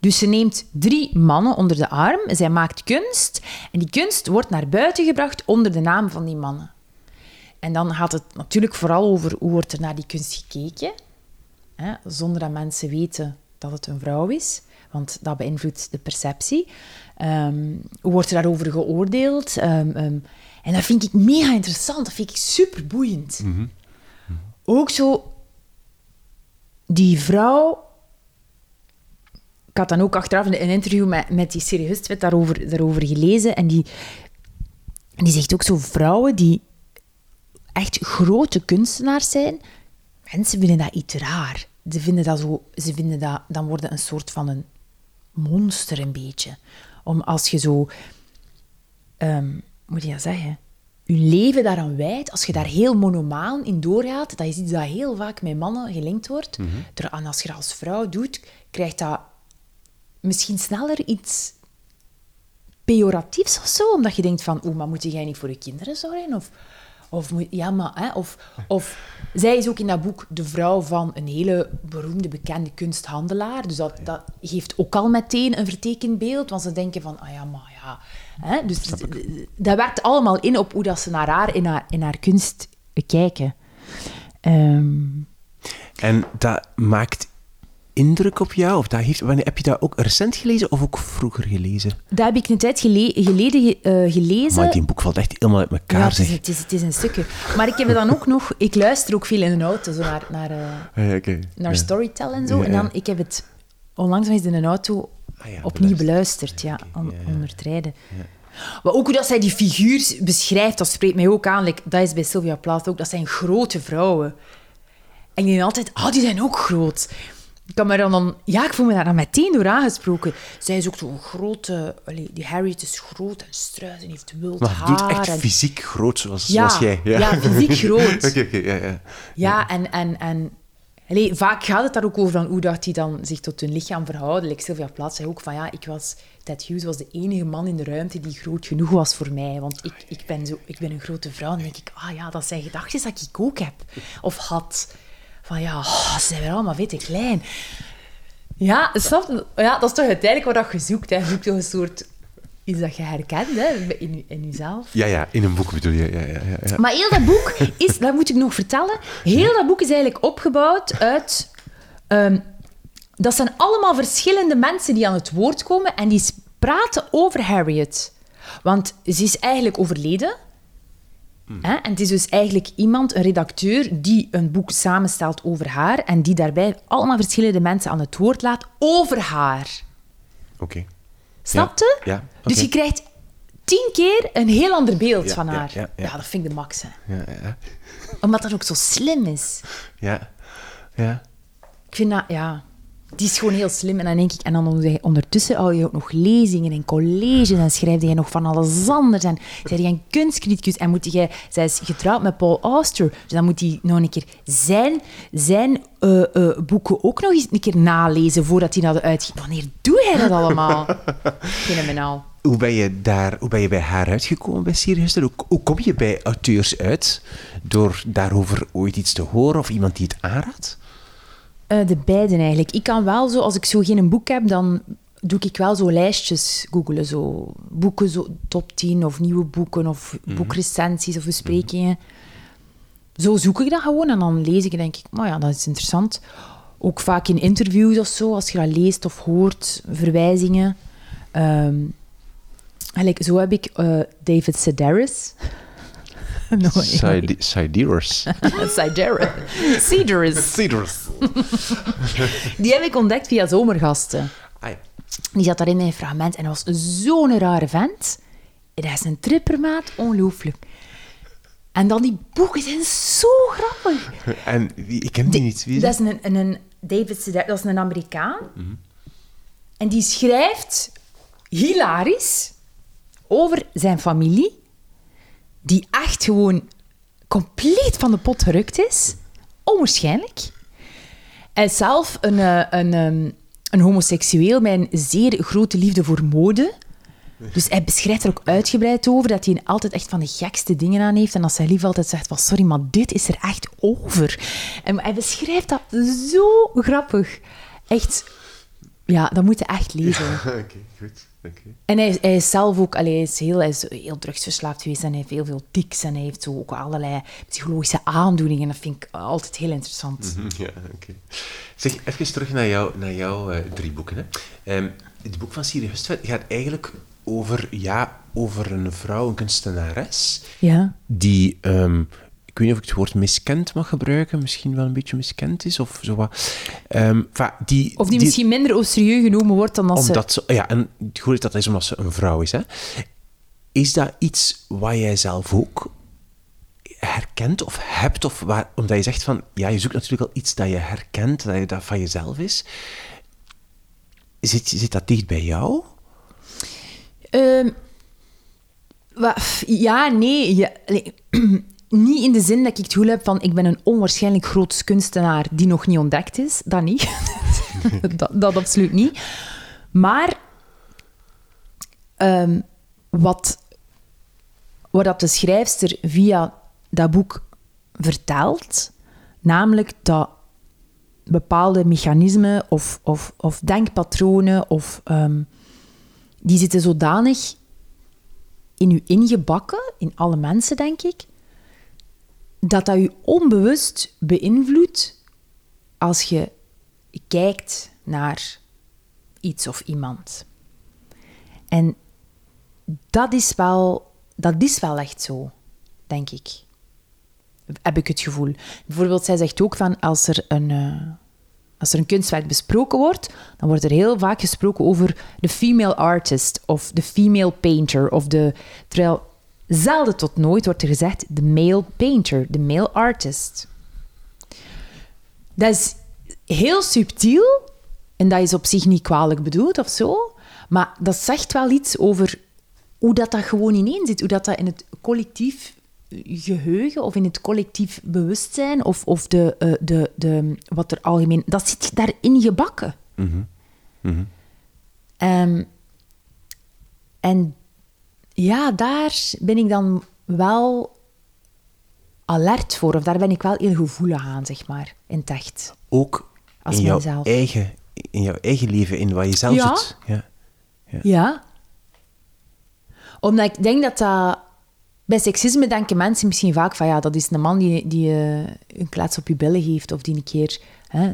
Dus ze neemt drie mannen onder de arm, zij maakt kunst en die kunst wordt naar buiten gebracht onder de naam van die mannen. En dan gaat het natuurlijk vooral over hoe wordt er naar die kunst gekeken, hè, zonder dat mensen weten dat het een vrouw is, want dat beïnvloedt de perceptie. Ehm, hoe wordt er daarover geoordeeld? Ehm, ehm, en dat vind ik mega interessant, dat vind ik super boeiend. Ook zo, die vrouw ik had dan ook achteraf een een interview met, met die serieus daarover, daarover gelezen. En die, die zegt ook zo vrouwen die echt grote kunstenaars zijn. Mensen vinden dat iets raar. Ze vinden dat zo... Ze vinden dat... Dan worden een soort van een monster een beetje. Om als je zo... ehm, moet je dat zeggen? Je leven daaraan wijdt, als je daar heel monomaan in doorgaat, dat is iets dat heel vaak met mannen gelinkt wordt. Ter- En als je dat als vrouw doet, krijgt dat misschien sneller iets pejoratiefs of zo, omdat je denkt van, oeh, maar moet jij niet voor je kinderen zorgen? Of, of moet- ja, maar, hè, of, of zij is ook in dat boek de vrouw van een hele beroemde, bekende kunsthandelaar. Dus dat, dat geeft ook al meteen een vertekend beeld, want ze denken van, ah ja, maar ja. Hè, dus dat werkt allemaal in op hoe dat ze naar haar in haar, in haar kunst kijken. Ehm, En dat maakt indruk op jou? Of dat heeft, wanneer, heb je dat ook recent gelezen of ook vroeger gelezen? dat heb ik een tijd gele- geleden ge- eh, gelezen. Maar die boek valt echt helemaal uit elkaar, Ja, het is, het, is, het is een stukje. Maar ik heb het dan ook nog... Ik luister ook veel in de auto, zo naar, naar, eh, Ja, oké. naar Ja. Storytel en zo. Ja, En dan, ik heb het onlangs nog eens in een auto Ah ja, opnieuw beluisterd. ja, Oké, on- ja, ja. onder het rijden. Maar ook hoe dat zij die figuur beschrijft, dat spreekt mij ook aan. Like, dat is bij Sylvia Plath ook. Dat zijn grote vrouwen. En ik denk altijd, ah, die zijn ook groot. Ik kan me dan, dan... Ja, ik voel me daar dan meteen door aangesproken. Zij is ook zo'n grote... allee, die Harriet is groot en struis en heeft wild Maar haar. echt en- fysiek groot, zoals, Ja, zoals jij. ja, fysiek [LAUGHS] groot. Oké, oké, ja, ja. Ja, en... en, en allee, vaak gaat het daar ook over van hoe dat die dan zich tot hun lichaam verhouden. Like Sylvia Plath zei ook van ja, ik was... Ted Hughes was de enige man in de ruimte die groot genoeg was voor mij. Want ik, ik, ben, zo, ik ben een grote vrouw. En dan denk ik, ah ja, dat zijn gedachten dat ik ook heb. Of had. Van ja, oh, ze zijn weer allemaal veel te klein. Ja, snap ja, dat is toch uiteindelijk wat je zoekt. Hè. Je zoekt toch een soort... Iets dat je herkent hè, in, in jezelf. Ja, ja, in een boek bedoel je. Ja, ja, ja, ja. Maar heel dat boek is, dat moet ik nog vertellen, heel dat boek is eigenlijk opgebouwd uit... ehm, dat zijn allemaal verschillende mensen die aan het woord komen en die praten over Harriet. Want ze is eigenlijk overleden. Hè? En het is dus eigenlijk iemand, een redacteur, die een boek samenstelt over haar en die daarbij allemaal verschillende mensen aan het woord laat over haar. Oké. Snapte? Ja, Dus je krijgt tien keer een heel ander beeld van ja, haar. ja, ja. dat vind ik de max. Hè. Ja, ja, Omdat dat ook zo slim is. ja. Ja. Ik vind dat, ja. Die is gewoon heel slim. En dan denk ik, en dan onder- ondertussen hou je ook nog lezingen en colleges en schrijf je nog van alles anders. En zij een kunstcriticus en moet je, zij is getrouwd met Paul Auster. Dus dan moet hij nog een keer zijn, zijn eh, eh, boeken ook nog eens een keer nalezen voordat hij dat uitgeeft. Wanneer doe hij dat allemaal? [LAUGHS] Fenomenaal. Hoe ben je, daar, hoe ben je bij haar uitgekomen bij Sirius? Hoe, hoe kom je bij auteurs uit? Door daarover ooit iets te horen of iemand die het aanraadt? Eh, de beiden eigenlijk. Ik kan wel zo, als ik zo geen boek heb, dan doe ik wel zo lijstjes googelen. Zo boeken, zo top 10 of nieuwe boeken of boekrecensies of besprekingen. Zo zoek ik dat gewoon en dan lees ik en denk ik, maar ja, dat is interessant. Ook vaak in interviews of zo, als je dat leest of hoort, verwijzingen. Ehm, eigenlijk, zo heb ik eh, David Sedaris. Sedaris. Sedaris. Sidereus. Die heb ik ontdekt via zomergasten. Ah, ja. Die zat daarin in een fragment en dat was zo'n rare vent. En dat is een trippermaat, ongelooflijk. En dan die boeken zijn zo grappig. En wie- ik ken die niet. Wie is Dat is een, een, een David Sedaris, dat is een Amerikaan. En die schrijft hilarisch over zijn familie, die echt gewoon compleet van de pot gerukt is. Onwaarschijnlijk. Hij is zelf een, eh, een, ehm, een homoseksueel met een zeer grote liefde voor mode. Dus hij beschrijft er ook uitgebreid over dat hij altijd echt van de gekste dingen aan heeft. En als zijn lief altijd zegt van sorry, maar dit is er echt over. En hij beschrijft dat zo grappig. Echt, ja, dat moet je echt lezen. [LAUGHS] Oké, goed. En hij, hij is zelf ook, allee, hij, is heel, hij is heel drugsverslaafd geweest en hij heeft heel veel tics en hij heeft zo ook allerlei psychologische aandoeningen. Dat vind ik altijd heel interessant. Ja, oké. Zeg, even terug naar, jou, naar jouw eh, drie boeken. Hè. Ehm, het boek van Siri Hustvedt gaat eigenlijk over, ja, over een vrouw, een kunstenares, Ja. die, ehm, ik weet niet of ik het woord miskend mag gebruiken, misschien wel een beetje miskend is, of zo wat. Ehm, die, Of die, misschien minder au serieus genomen wordt dan als omdat ze... Ja, en het goede is dat is omdat ze een vrouw is. Hè. Is dat iets wat jij zelf ook herkent of hebt? Of waar, omdat je zegt van... Ja, je zoekt natuurlijk al iets dat je herkent, dat, je, dat van jezelf is. Zit, zit dat dicht bij jou? Ehm, ja, nee. Ja, allee, [CLEARS THROAT] niet in de zin dat ik het gevoel heb van ik ben een onwaarschijnlijk groot kunstenaar die nog niet ontdekt is. Dat niet. [LAUGHS] dat, absoluut niet. Maar ehm, wat, wat dat de schrijfster via dat boek vertelt, namelijk dat bepaalde mechanismen of, of, of denkpatronen of... ehm, die zitten zodanig in u ingebakken, in alle mensen, denk ik, dat dat u onbewust beïnvloedt als je kijkt naar iets of iemand. En dat is wel, dat is wel echt zo, denk ik. Heb ik het gevoel. Bijvoorbeeld, zij zegt ook van als er een, eh, als er een kunstwerk besproken wordt, dan wordt er heel vaak gesproken over de female artist of de female painter. Of de, terwijl zelden tot nooit wordt er gezegd de male painter, de male artist. Dat is heel subtiel en dat is op zich niet kwalijk bedoeld of zo, maar dat zegt wel iets over hoe dat, dat gewoon ineen zit, hoe dat, dat in het collectief geheugen of in het collectief bewustzijn of, of de, eh, de, de, wat er algemeen... Dat zit daarin gebakken. Ehm, en ja, daar ben ik dan wel alert voor, of daar ben ik wel heel gevoelig aan, zeg maar, in het echt. Ook Als in jouw, mijzelf. eigen, in jouw eigen leven, in wat je zelf Ja. doet. Ja. Ja. Omdat ik denk dat dat... Bij seksisme denken mensen misschien vaak van... Ja, dat is een man die, die eh, een klets op je billen geeft of die een keer... Hè.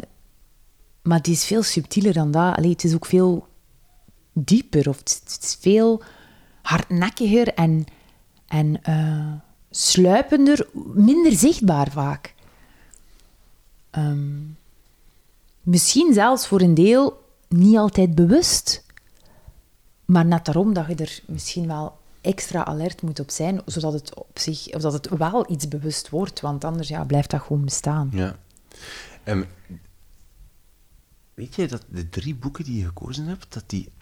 Maar het is veel subtieler dan dat. Allee, het is ook veel dieper. Of het is veel hardnekkiger en, en eh, sluipender. Minder zichtbaar vaak. Ehm, misschien zelfs voor een deel niet altijd bewust. Maar net daarom dat je er misschien wel extra alert moet op zijn, zodat het op zich, of dat het wel iets bewust wordt, want anders ja, blijft dat gewoon bestaan. Ja. Ehm, weet je dat de drie boeken die je gekozen hebt, dat die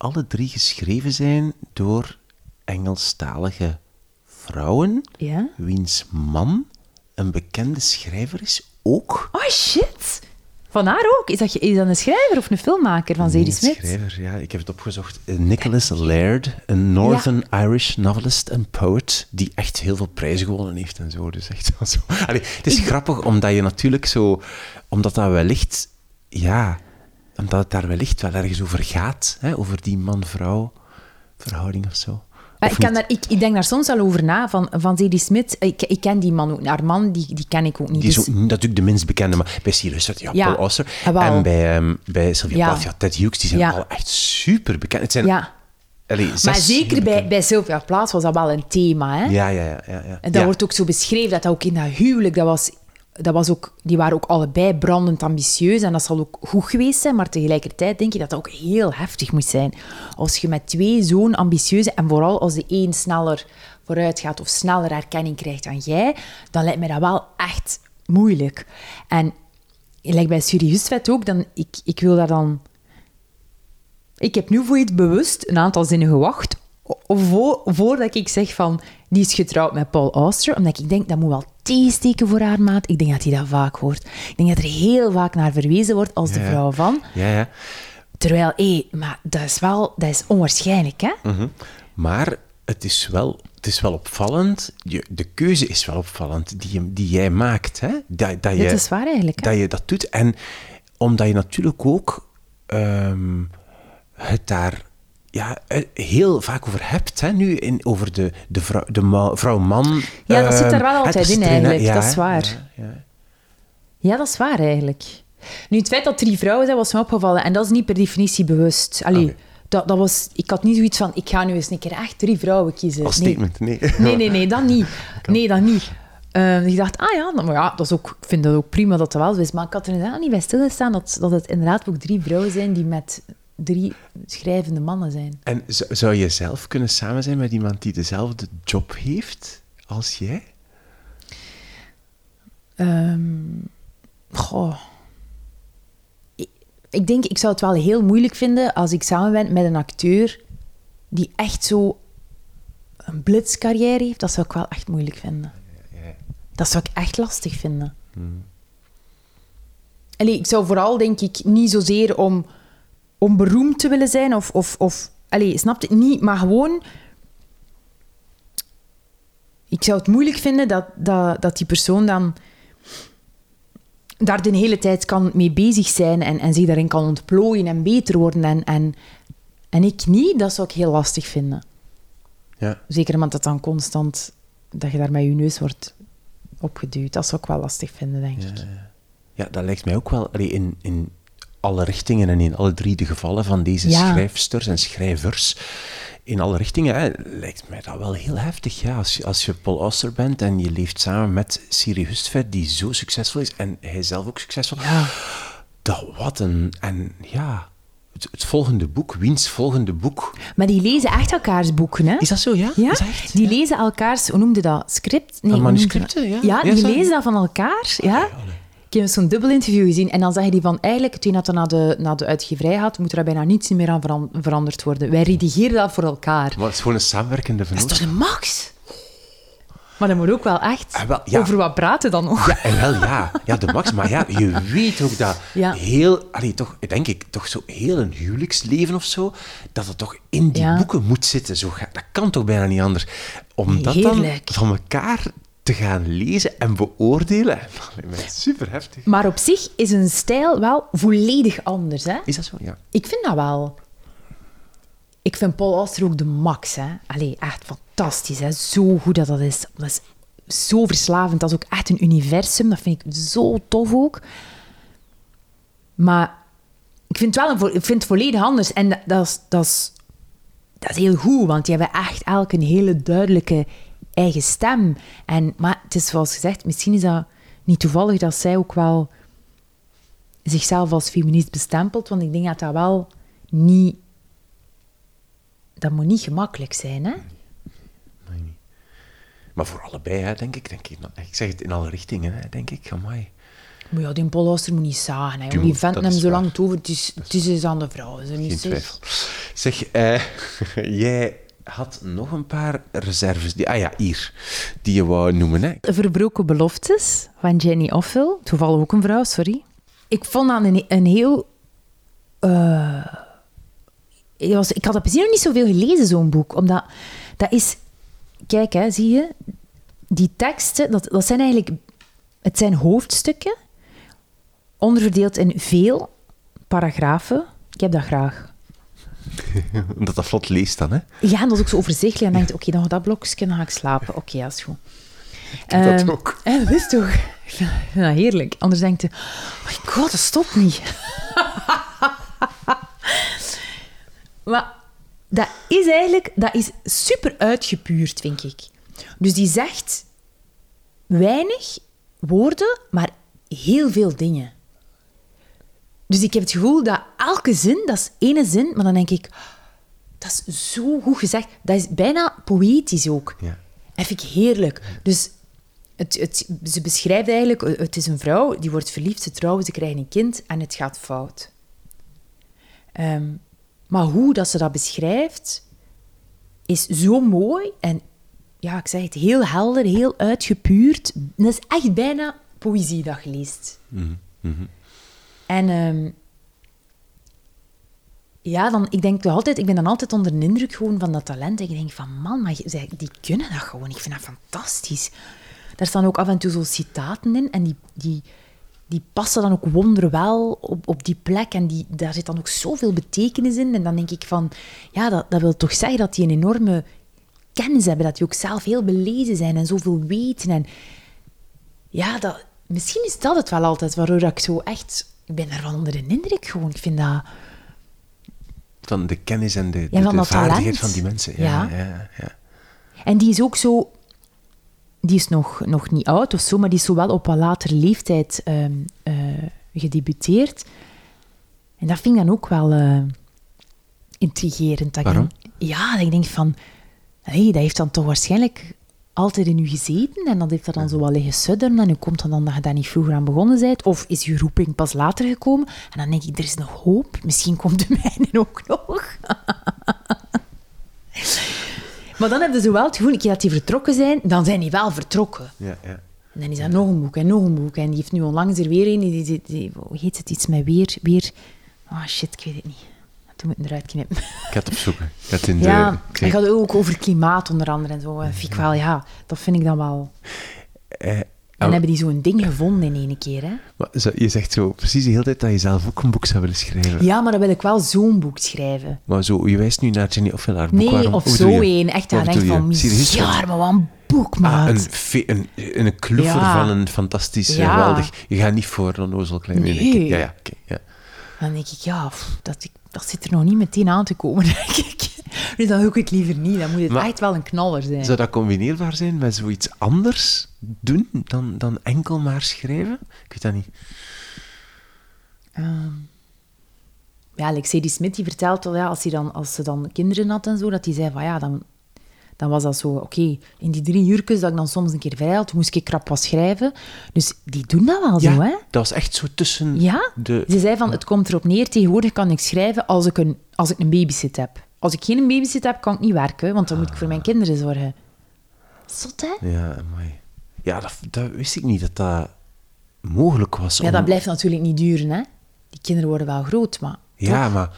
alle drie geschreven zijn door Engelstalige vrouwen, Ja? wiens man een bekende schrijver is, ook? Oh, shit! Van haar ook? Is dat, je- is dat een schrijver of een filmmaker van Zadie Nee, Smith? schrijver, ja, ik heb het opgezocht. Eh, Nicholas Laird, een Northern Irish novelist en poet, die echt heel veel prijzen gewonnen heeft en zo. Dus echt zo. Allee, het is grappig, omdat je natuurlijk zo... Omdat dat wellicht... Ja, omdat het daar wellicht wel ergens over gaat. Hè, over die man-vrouw verhouding of zo. Of ik, kan daar, ik, ik denk daar soms wel over na, van, van Smith. Ik, ik ken die man ook. Haar man, die, die ken ik ook niet. Die is dus- ook natuurlijk de minst bekende, maar bij Sirius ja, Ja, Paul Auster. ah, wel. En bij, ehm, bij Sylvia Ja. Plath, ja, Ted Hughes, die zijn Ja. al echt super bekend. Het zijn, ja. allee, Maar zeker bij, bij Sylvia Plaats was dat wel een thema. Hè? Ja, ja, ja. ja, ja. En dat wordt ook zo beschreven, dat dat ook in dat huwelijk, dat was, dat was ook, die waren ook allebei brandend ambitieus en dat zal ook goed geweest zijn, maar tegelijkertijd denk je dat dat ook heel heftig moet zijn. Als je met twee zo'n ambitieuze, en vooral als de een sneller vooruit gaat of sneller erkenning krijgt dan jij, dan lijkt mij dat wel echt moeilijk. En lijkt bij Suri Hustvedt ook, dan, ik, ik wil daar dan... Ik heb nu voor iets bewust een aantal zinnen gewacht voor, voordat ik zeg van die is getrouwd met Paul Auster, omdat ik denk dat moet wel tegensteken voor haar maat. Ik denk dat hij dat vaak hoort. Ik denk dat er heel vaak naar verwezen wordt als de vrouw van. Ja, ja. Terwijl, hé, maar dat is wel dat is onwaarschijnlijk, hè? Mhm. Maar het is wel, het is wel opvallend. Je, de keuze is wel opvallend die, die jij maakt. Hè? Dat, dat, je, is waar eigenlijk. Hè? dat je dat doet. En omdat je natuurlijk ook ehm, het daar ja, eh, heel vaak over hebt. Hè? Nu in, over de, de vrouw- de ma- vrouw-man. Ja, dat zit er wel hè, altijd in eigenlijk, dat hè. is waar. Ja, ja. Ja, dat is waar eigenlijk. Nu, het feit dat drie vrouwen zijn, was me opgevallen. En dat is niet per definitie bewust. Allee, dat, dat was, ik had niet zoiets van, ik ga nu eens een keer echt drie vrouwen kiezen. Als Nee. statement, nee. Nee, nee, nee, dat niet. [LAUGHS] Nee, dat niet. Ehm, ik dacht, ah ja, nou, maar ja, dat is ook, ik vind dat ook prima dat dat wel zo is. Maar ik had er inderdaad niet bij stilgestaan dat, dat het inderdaad ook drie vrouwen zijn die met drie schrijvende mannen zijn. En zou je zelf kunnen samen zijn met iemand die dezelfde job heeft als jij? Ehm, goh. Ik, ik denk, ik zou het wel heel moeilijk vinden als ik samen ben met een acteur die echt zo een blitzcarrière heeft. Dat zou ik wel echt moeilijk vinden. Dat zou ik echt lastig vinden. Allee, ik zou vooral, denk ik, niet zozeer om, om beroemd te willen zijn of... of, of allee, snap het niet, maar gewoon... Ik zou het moeilijk vinden dat, dat, dat die persoon dan daar de hele tijd kan mee bezig zijn en, en zich daarin kan ontplooien en beter worden. En, en, en ik niet, dat zou ik heel lastig vinden. Ja. Zeker omdat dat dan constant, dat je daar met je neus wordt opgeduwd. Dat zou ik wel lastig vinden, denk ik. Ja, dat lijkt mij ook wel allee, in, in alle richtingen en in alle drie de gevallen van deze Ja. schrijfsters en schrijvers. In alle richtingen hè, lijkt mij dat wel heel heftig. Ja, als, je, als je Paul Auster bent en je leeft samen met Siri Hustvedt, die zo succesvol is en hij zelf ook succesvol. Ja. Dat wat een. En ja, het, het volgende boek, wiens volgende boek. Maar die lezen echt elkaars boeken, hè? Is dat zo, ja? Ja, Is dat echt? die lezen elkaars, hoe noemde dat? Script? Nee, manuscripten, ja? Ja, Ja, die lezen dat van elkaar, ja. Ik heb zo'n dubbel interview gezien en dan zeggen die van eigenlijk, toen dat naar de, naar de uitgeverij gaat, moet er bijna niets meer aan veran- veranderd worden. Wij redigeren dat voor elkaar. Maar het is gewoon een samenwerkende Dat is toch de max? Maar dan moet ook wel echt Ah, wel, ja. over wat praten dan nog. Ja, en wel ja. Ja, de max. Maar ja, je weet ook dat Ja. heel, allee, toch, denk ik, toch zo heel een huwelijksleven of zo, dat het toch in die Ja. boeken moet zitten. Zo, dat kan toch bijna niet anders. Om Nee, dat dan van elkaar te gaan lezen en beoordelen, super heftig. Maar op zich is een stijl wel volledig anders, hè? Is dat zo? Ja. Ik vind dat wel. Ik vind Paul Auster ook de max, hè. Allee, echt fantastisch, hè. Zo goed dat dat is. Dat is zo verslavend. Dat is ook echt een universum. Dat vind ik zo tof ook. Maar ik vind het wel een, ik vind het volledig anders. En dat, dat, is, dat, is, dat is heel goed, want die hebben echt elk een hele duidelijke eigen stem. En, maar het is zoals gezegd, misschien is dat niet toevallig dat zij ook wel zichzelf als feminist bestempelt, want ik denk dat dat wel niet... Dat moet niet gemakkelijk zijn, hè? Nee, niet. Maar voor allebei, hè, denk ik. Denk ik. Ik zeg het in alle richtingen, hè, denk ik. Amai. Maar ja, die Polhouster moet niet zagen. Hè. Die vent hem zo lang over. Het is, het is eens aan de vrouw. Ze Geen niet zo- twijfel. Zeg, eh, [LAUGHS] jij had nog een paar reserves. Die, ah ja, hier. Die je wou noemen, hè? Verbroken beloftes van Jenny Offill. Toevallig ook een vrouw, sorry. Ik vond dat een, een heel... ik, was, ik had dat precies nog niet zoveel gelezen, zo'n boek. Omdat dat is... Kijk, hè, zie je? Die teksten, dat, dat zijn eigenlijk... Het zijn hoofdstukken, onderverdeeld in veel paragrafen. Ik heb dat graag. [LAUGHS] Omdat dat vlot leest dan, hè? Ja, en dat is ook zo overzichtelijk. En dan denk je, oké, dan gaat dat blokje, dan ga ik slapen. Oké, dat is goed. Heb dat Ehm, ook. En dat is toch... Heerlijk. Anders denk je... Oh my god, dat stopt niet. [LAUGHS] maar dat is eigenlijk... Dat is super uitgepuurd, vind ik. Dus die zegt weinig woorden, maar heel veel dingen. Dus ik heb het gevoel dat elke zin, dat is ene zin, maar dan denk ik... Dat is zo goed gezegd. Dat is bijna poëtisch ook. Ja. Dat vind ik heerlijk. Dus het, het, ze beschrijft eigenlijk... Het is een vrouw, die wordt verliefd, ze trouwen, ze krijgen een kind en het gaat fout. Ehm, maar hoe dat ze dat beschrijft, is zo mooi en ja, ik zeg het, heel helder, heel uitgepuurd. Dat is echt bijna poëzie dat je leest. En ehm, ja, dan, ik denk altijd, ik ben dan altijd onder de indruk gewoon van dat talent. En ik denk van, man, maar die kunnen dat gewoon. Ik vind dat fantastisch. Daar staan ook af en toe zo citaten in en die, die, die passen dan ook wonderwel op, op die plek. En die, daar zit dan ook zoveel betekenis in. En dan denk ik van, ja, dat, dat wil toch zeggen dat die een enorme kennis hebben. Dat die ook zelf heel belezen zijn en zoveel weten. En ja, dat, misschien is dat het wel altijd waardoor ik zo echt... Ik ben daarvan onder de indruk gewoon. Ik vind dat... Van de kennis en de, de, Ja, van de vaardigheid van die mensen. Ja, Ja. ja. En die is ook zo... Die is nog, nog niet oud of zo, maar die is zo wel op wat latere leeftijd ehm eh, gedebuteerd. En dat vind ik dan ook wel eh, intrigerend. Dat Waarom? ja, dat ik denk van... Hey, dat heeft dan toch waarschijnlijk altijd in u gezeten en dat heeft er dan zo wel liggen sudderen en hoe komt dan dat je daar niet vroeger aan begonnen bent? Of is je roeping pas later gekomen? En dan denk ik, er is nog hoop. Misschien komt de [LAUGHS] mijne ook nog. [LAUGHS] Maar dan hebben ze wel het gevoel, een keer dat die vertrokken zijn, dan zijn die wel vertrokken. ja, ja. En dan is er nog een boek en nog een boek. En die heeft nu onlangs er weer een. Die, die, heet het? Iets met weer... weer oh shit, ik weet het niet. Toen moeten we eruit knippen. Ik ga het opzoeken. Ik ga het in de, Ja, ik zeg- gaat ook over klimaat onder andere en zo. En vind ik wel, ja, dat vind ik dan wel... eh, En oh, hebben die zo'n ding gevonden in één keer, hè? maar zo- je zegt zo precies de hele tijd dat je zelf ook een boek zou willen schrijven. Ja, maar dan wil ik wel zo'n boek schrijven. Maar zo, je wijst nu naar Jenny Offill haar boek. Nee, Waarom? of zo één. Echt, daar denk ik van, ja, maar wat een boek, Ah, een, een, een Ja. van een fantastisch, Ja. geweldig... Je gaat niet voor een ozel klein Nee. Ja, ja, ja. Dan denk ik, ja, pff, dat, ik- dat zit er nog niet meteen aan te komen, [LAUGHS] denk ik. Dus dan doe ik liever niet. Dan moet het Maar- echt wel een knaller zijn. Zou dat combineerbaar zijn met zoiets anders doen dan, dan enkel maar schrijven? Ik weet dat niet. Ehm, ja, like Sadie Smith die vertelt wel, ja, als, hij dan, als ze dan kinderen had en zo, dat hij zei van ja, dan, dan was dat zo, oké, in die drie uurtjes dat ik dan soms een keer vrij had, moest ik krap wat schrijven. Dus die doen dat wel Ja, zo, hè? dat was echt zo tussen Ja, de... ze zei van, het komt erop neer, tegenwoordig kan ik schrijven als ik een, als ik een babysit heb. Als ik geen babysit heb, kan ik niet werken, want dan moet ik voor mijn kinderen zorgen. Zot, hè? Ja, mooi. Ja, dat, dat wist ik niet, dat dat mogelijk was. Ja, om- dat blijft natuurlijk niet duren, hè? Die kinderen worden wel groot, maar... Ja, maar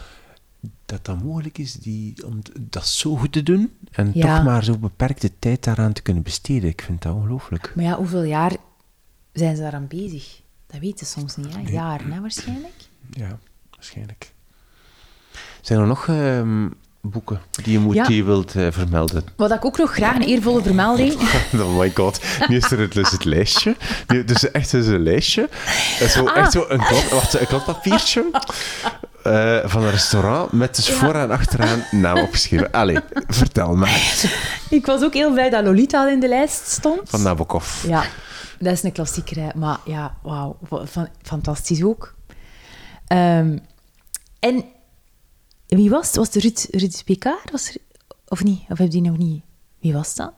dat dat mogelijk is die, om dat zo goed te doen en Ja. toch maar zo beperkte tijd daaraan te kunnen besteden. Ik vind dat ongelooflijk. Maar ja, hoeveel jaar zijn ze daaraan bezig? Dat weten ze soms niet, hè? Jaren, hè, waarschijnlijk. Ja, waarschijnlijk. Zijn er nog ehm, boeken die je, moet, Ja. die je wilt eh, vermelden? Wat ik ook nog graag een eervolle vermelding... [LAUGHS] Oh my god, nu is er het, dus het lijstje. Nu, dus echt een lijstje. Zo, Ah. Echt zo een, klad, wacht, een kladpapiertje eh, van een restaurant met dus vooraan en achteraan naam opgeschreven. Allee, vertel maar. Ik was ook heel blij dat Lolita in de lijst stond. Van Nabokov. Ja, dat is een klassieker. Maar ja, wauw. fa- fa- Fantastisch ook. Ehm, en wie was het? Was het Ruud, Ruud Picard? Was er, of niet? Of heb je die nog niet? Wie was dat?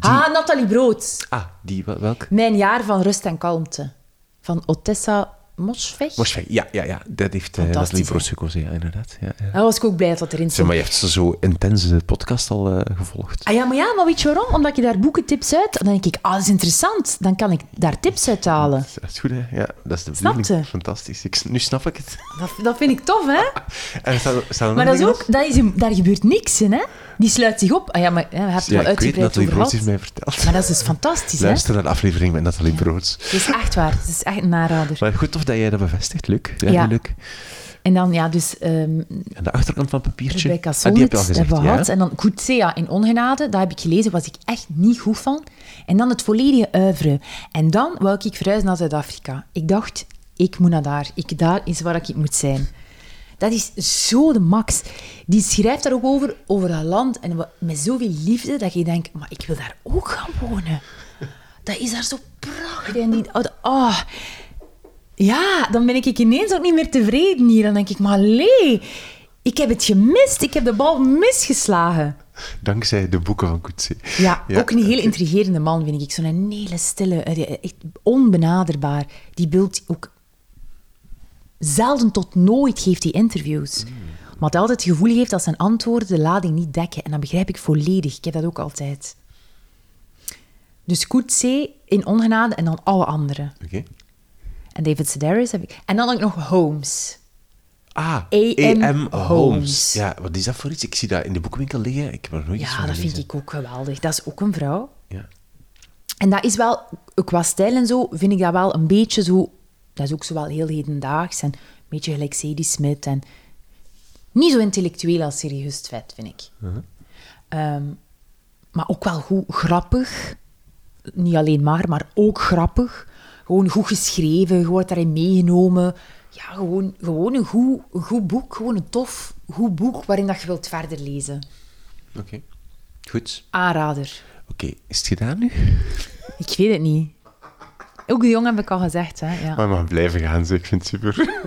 Ah, Nathalie Brood. Ah, die, wel- welk? Mijn jaar van rust en kalmte. van Otessa Mosveg, ja, ja, ja. Dat heeft uh? Broos gekozen, ja, inderdaad. Ja, ja. Daar was ik ook blij dat dat erin Zeg, stond. maar je hebt ze zo intense podcast al eh, gevolgd. Ah ja, maar ja, maar weet je waarom? Omdat je daar boekentips uit... Dan denk ik, ah, dat is interessant. Dan kan ik daar tips uit halen. Dat is goed, hè? Ja, dat is de bedoeling. Fantastisch. Ik, nu snap ik het. Dat, dat vind ik tof, hè? [LAUGHS] En Maar dat is ook, dat is, daar gebeurt niks in, hè? Die sluit zich op. Ah ja, maar ja, we hebben het Ja, wel ik weet, Nathalie gehad. heeft mij verteld. Maar dat is dus fantastisch, hè? Luister naar de aflevering met Nathalie Broos. Het is echt waar. Het is echt een aanrader. Maar goed tof dat jij dat bevestigt, Luc. Ja, Ja. Luc. En dan, ja, dus ehm Aan de achterkant van het papiertje. Rebecca Ah, die heb je al Solnit, gezegd, ja. En dan Coetzee in Ongenade, dat heb ik gelezen, was ik echt niet goed van. En dan het volledige oeuvre. En dan wou ik verhuizen naar Zuid-Afrika. Ik dacht, ik moet naar daar. Ik, daar is waar ik moet zijn. Dat is zo de max. Die schrijft daar ook over, over dat land. En met zoveel liefde, dat je denkt, maar ik wil daar ook gaan wonen. Dat is daar zo prachtig. En die, oh, ah. ja, dan ben ik ineens ook niet meer tevreden hier. Dan denk ik, maar lee, ik heb het gemist. Ik heb de bal misgeslagen. Dankzij de boeken van Coetzee. Ja, Ja, ook een heel intrigerende man, vind ik. Zo'n hele stille, eh, echt onbenaderbaar. Die beeld ook... Zelden tot nooit geeft hij interviews. Maar hij altijd het gevoel heeft dat zijn antwoorden de lading niet dekken. En dat begrijp ik volledig. Ik heb dat ook altijd. Dus Coetzee in ongenade en dan alle anderen. Oké. En David Sedaris heb ik... En dan ook nog Holmes. Ah, A.M. Holmes. Ja, wat is dat voor iets? Ik zie dat in de boekenwinkel liggen. Ik heb er nooit van Ja, dat gelezen. vind ik ook geweldig. Dat is ook een vrouw. Ja. En dat is wel, qua stijl en zo, vind ik dat wel een beetje zo... Dat is ook zo wel heel hedendaags en een beetje gelijk Sadie Smith. En niet zo intellectueel als serieus vet, vind ik. Ehm, maar ook wel goed grappig. Niet alleen maar, maar ook grappig. Gewoon goed geschreven, je wordt daarin meegenomen. Ja, gewoon, gewoon een, goed, een goed boek. Gewoon een tof, goed boek waarin dat je wilt verder lezen. Oké. Goed. Aanrader. Oké, is het gedaan nu? Ik weet het niet. Ook de jongen heb ik al gezegd, hè. Ja. Maar je mag blijven gaan, zeg. ik vind het super.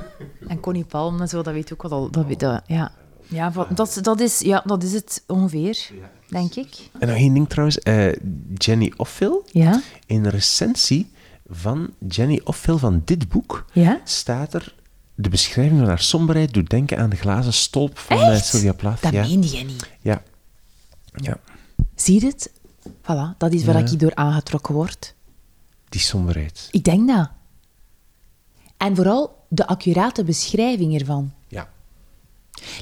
En Connie Palm en zo, dat weet ook wel al. Dat, weet- dat, ja, ja dat, dat, is, ja, dat is het ongeveer, denk ik. En nog één ding trouwens. eh, Jenny Offill. Ja? In een recensie van Jenny Offill van dit boek Ja? staat er... De beschrijving van haar somberheid doet denken aan de glazen stolp van eh, Echt? Sylvia Plath. Dat ja. meende je niet. ja. Ja, Zie je het? Voilà, dat is waar Ja. ik door aangetrokken word. Die somberheid. Ik denk dat. En vooral de accurate beschrijving ervan. Ja.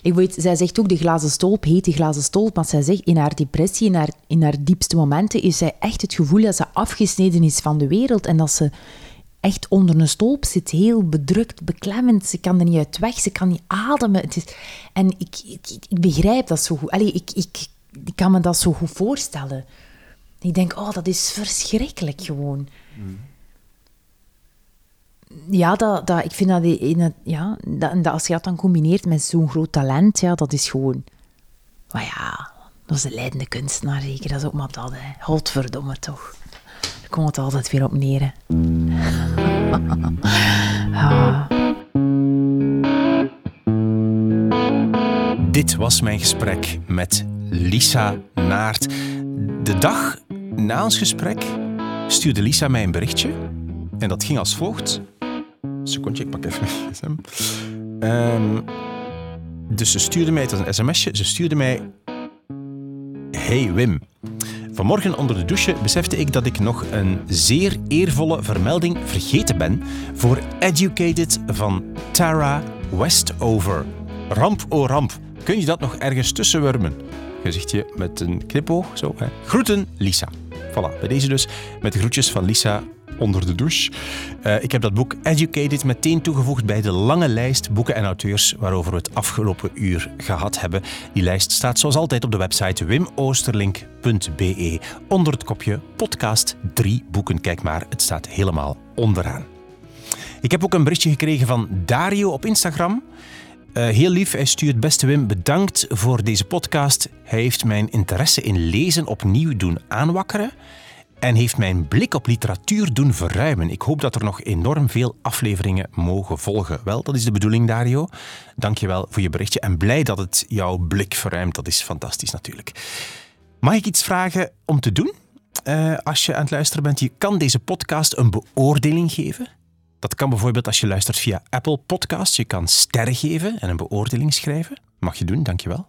Ik weet, zij zegt ook de glazen stolp heet de glazen stolp, maar zij zegt in haar depressie, in haar, in haar diepste momenten, is zij echt het gevoel dat ze afgesneden is van de wereld en dat ze echt onder een stolp zit, heel bedrukt, beklemmend. Ze kan er niet uit weg, ze kan niet ademen. Het is, en ik, ik, begrijp dat zo goed. Allee, ik, ik, ik kan me dat zo goed voorstellen. Ik denk, oh, dat is verschrikkelijk gewoon. Ja, dat, dat, ik vind dat, in ja dat, als je dat dan combineert met zo'n groot talent, ja, dat is gewoon... Maar ja, dat is de leidende kunstenaar zeker. Dat is ook maar dat, hè. Godverdomme toch. Daar komt het altijd weer op neer. Ja. [LAUGHS] Dit was mijn gesprek met Lisa Naert. De dag na ons gesprek stuurde Lisa mij een berichtje. En dat ging als volgt. Secondje, ik pak even gsm. Ehm, dus ze stuurde mij, het was een sms'je, ze stuurde mij... Hey Wim. Vanmorgen onder de douche besefte ik dat ik nog een zeer eervolle vermelding vergeten ben voor Educated van Tara Westover. Ramp o ramp. Kun je dat nog ergens tussenwurmen? Gezichtje met een knipoog, zo. Hè. Groeten, Lisa. Voilà, bij deze dus met de groetjes van Lisa onder de douche. Eh, ik heb dat boek Educated meteen toegevoegd bij de lange lijst boeken en auteurs waarover we het afgelopen uur gehad hebben. Die lijst staat zoals altijd op de website wimoosterlink.be onder het kopje podcast 3 boeken. Kijk maar, het staat helemaal onderaan. Ik heb ook een berichtje gekregen van Dario op Instagram. Eh, heel lief, hij stuurt beste Wim, bedankt voor deze podcast. Hij heeft mijn interesse in lezen opnieuw doen aanwakkeren en heeft mijn blik op literatuur doen verruimen. Ik hoop dat er nog enorm veel afleveringen mogen volgen. Wel, dat is de bedoeling, Dario. Dank je wel voor je berichtje en blij dat het jouw blik verruimt. Dat is fantastisch natuurlijk. Mag ik iets vragen om te doen? Eh, als je aan het luisteren bent, je kan deze podcast een beoordeling geven. Dat kan bijvoorbeeld als je luistert via Apple Podcasts. Je kan sterren geven en een beoordeling schrijven. Mag je doen, dankjewel.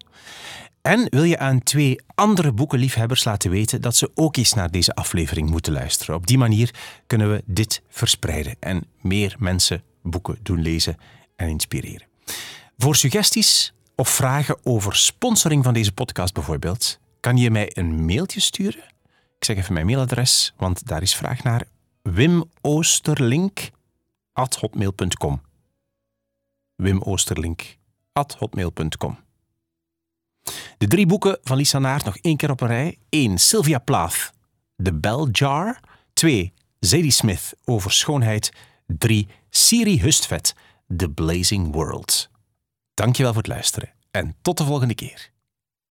En wil je aan twee andere boekenliefhebbers laten weten dat ze ook eens naar deze aflevering moeten luisteren. Op die manier kunnen we dit verspreiden en meer mensen boeken doen lezen en inspireren. Voor suggesties of vragen over sponsoring van deze podcast bijvoorbeeld, kan je mij een mailtje sturen. Ik zeg even mijn mailadres, want daar is vraag naar wimoosterlink.hotmail.com wimoosterlink.hotmail.com De drie boeken van Lisa Naert nog één keer op een rij. 1. Sylvia Plath, The Bell Jar. 2. Zadie Smith over schoonheid. 3. Siri Hustvet, The Blazing World. Dankjewel voor het luisteren en tot de volgende keer.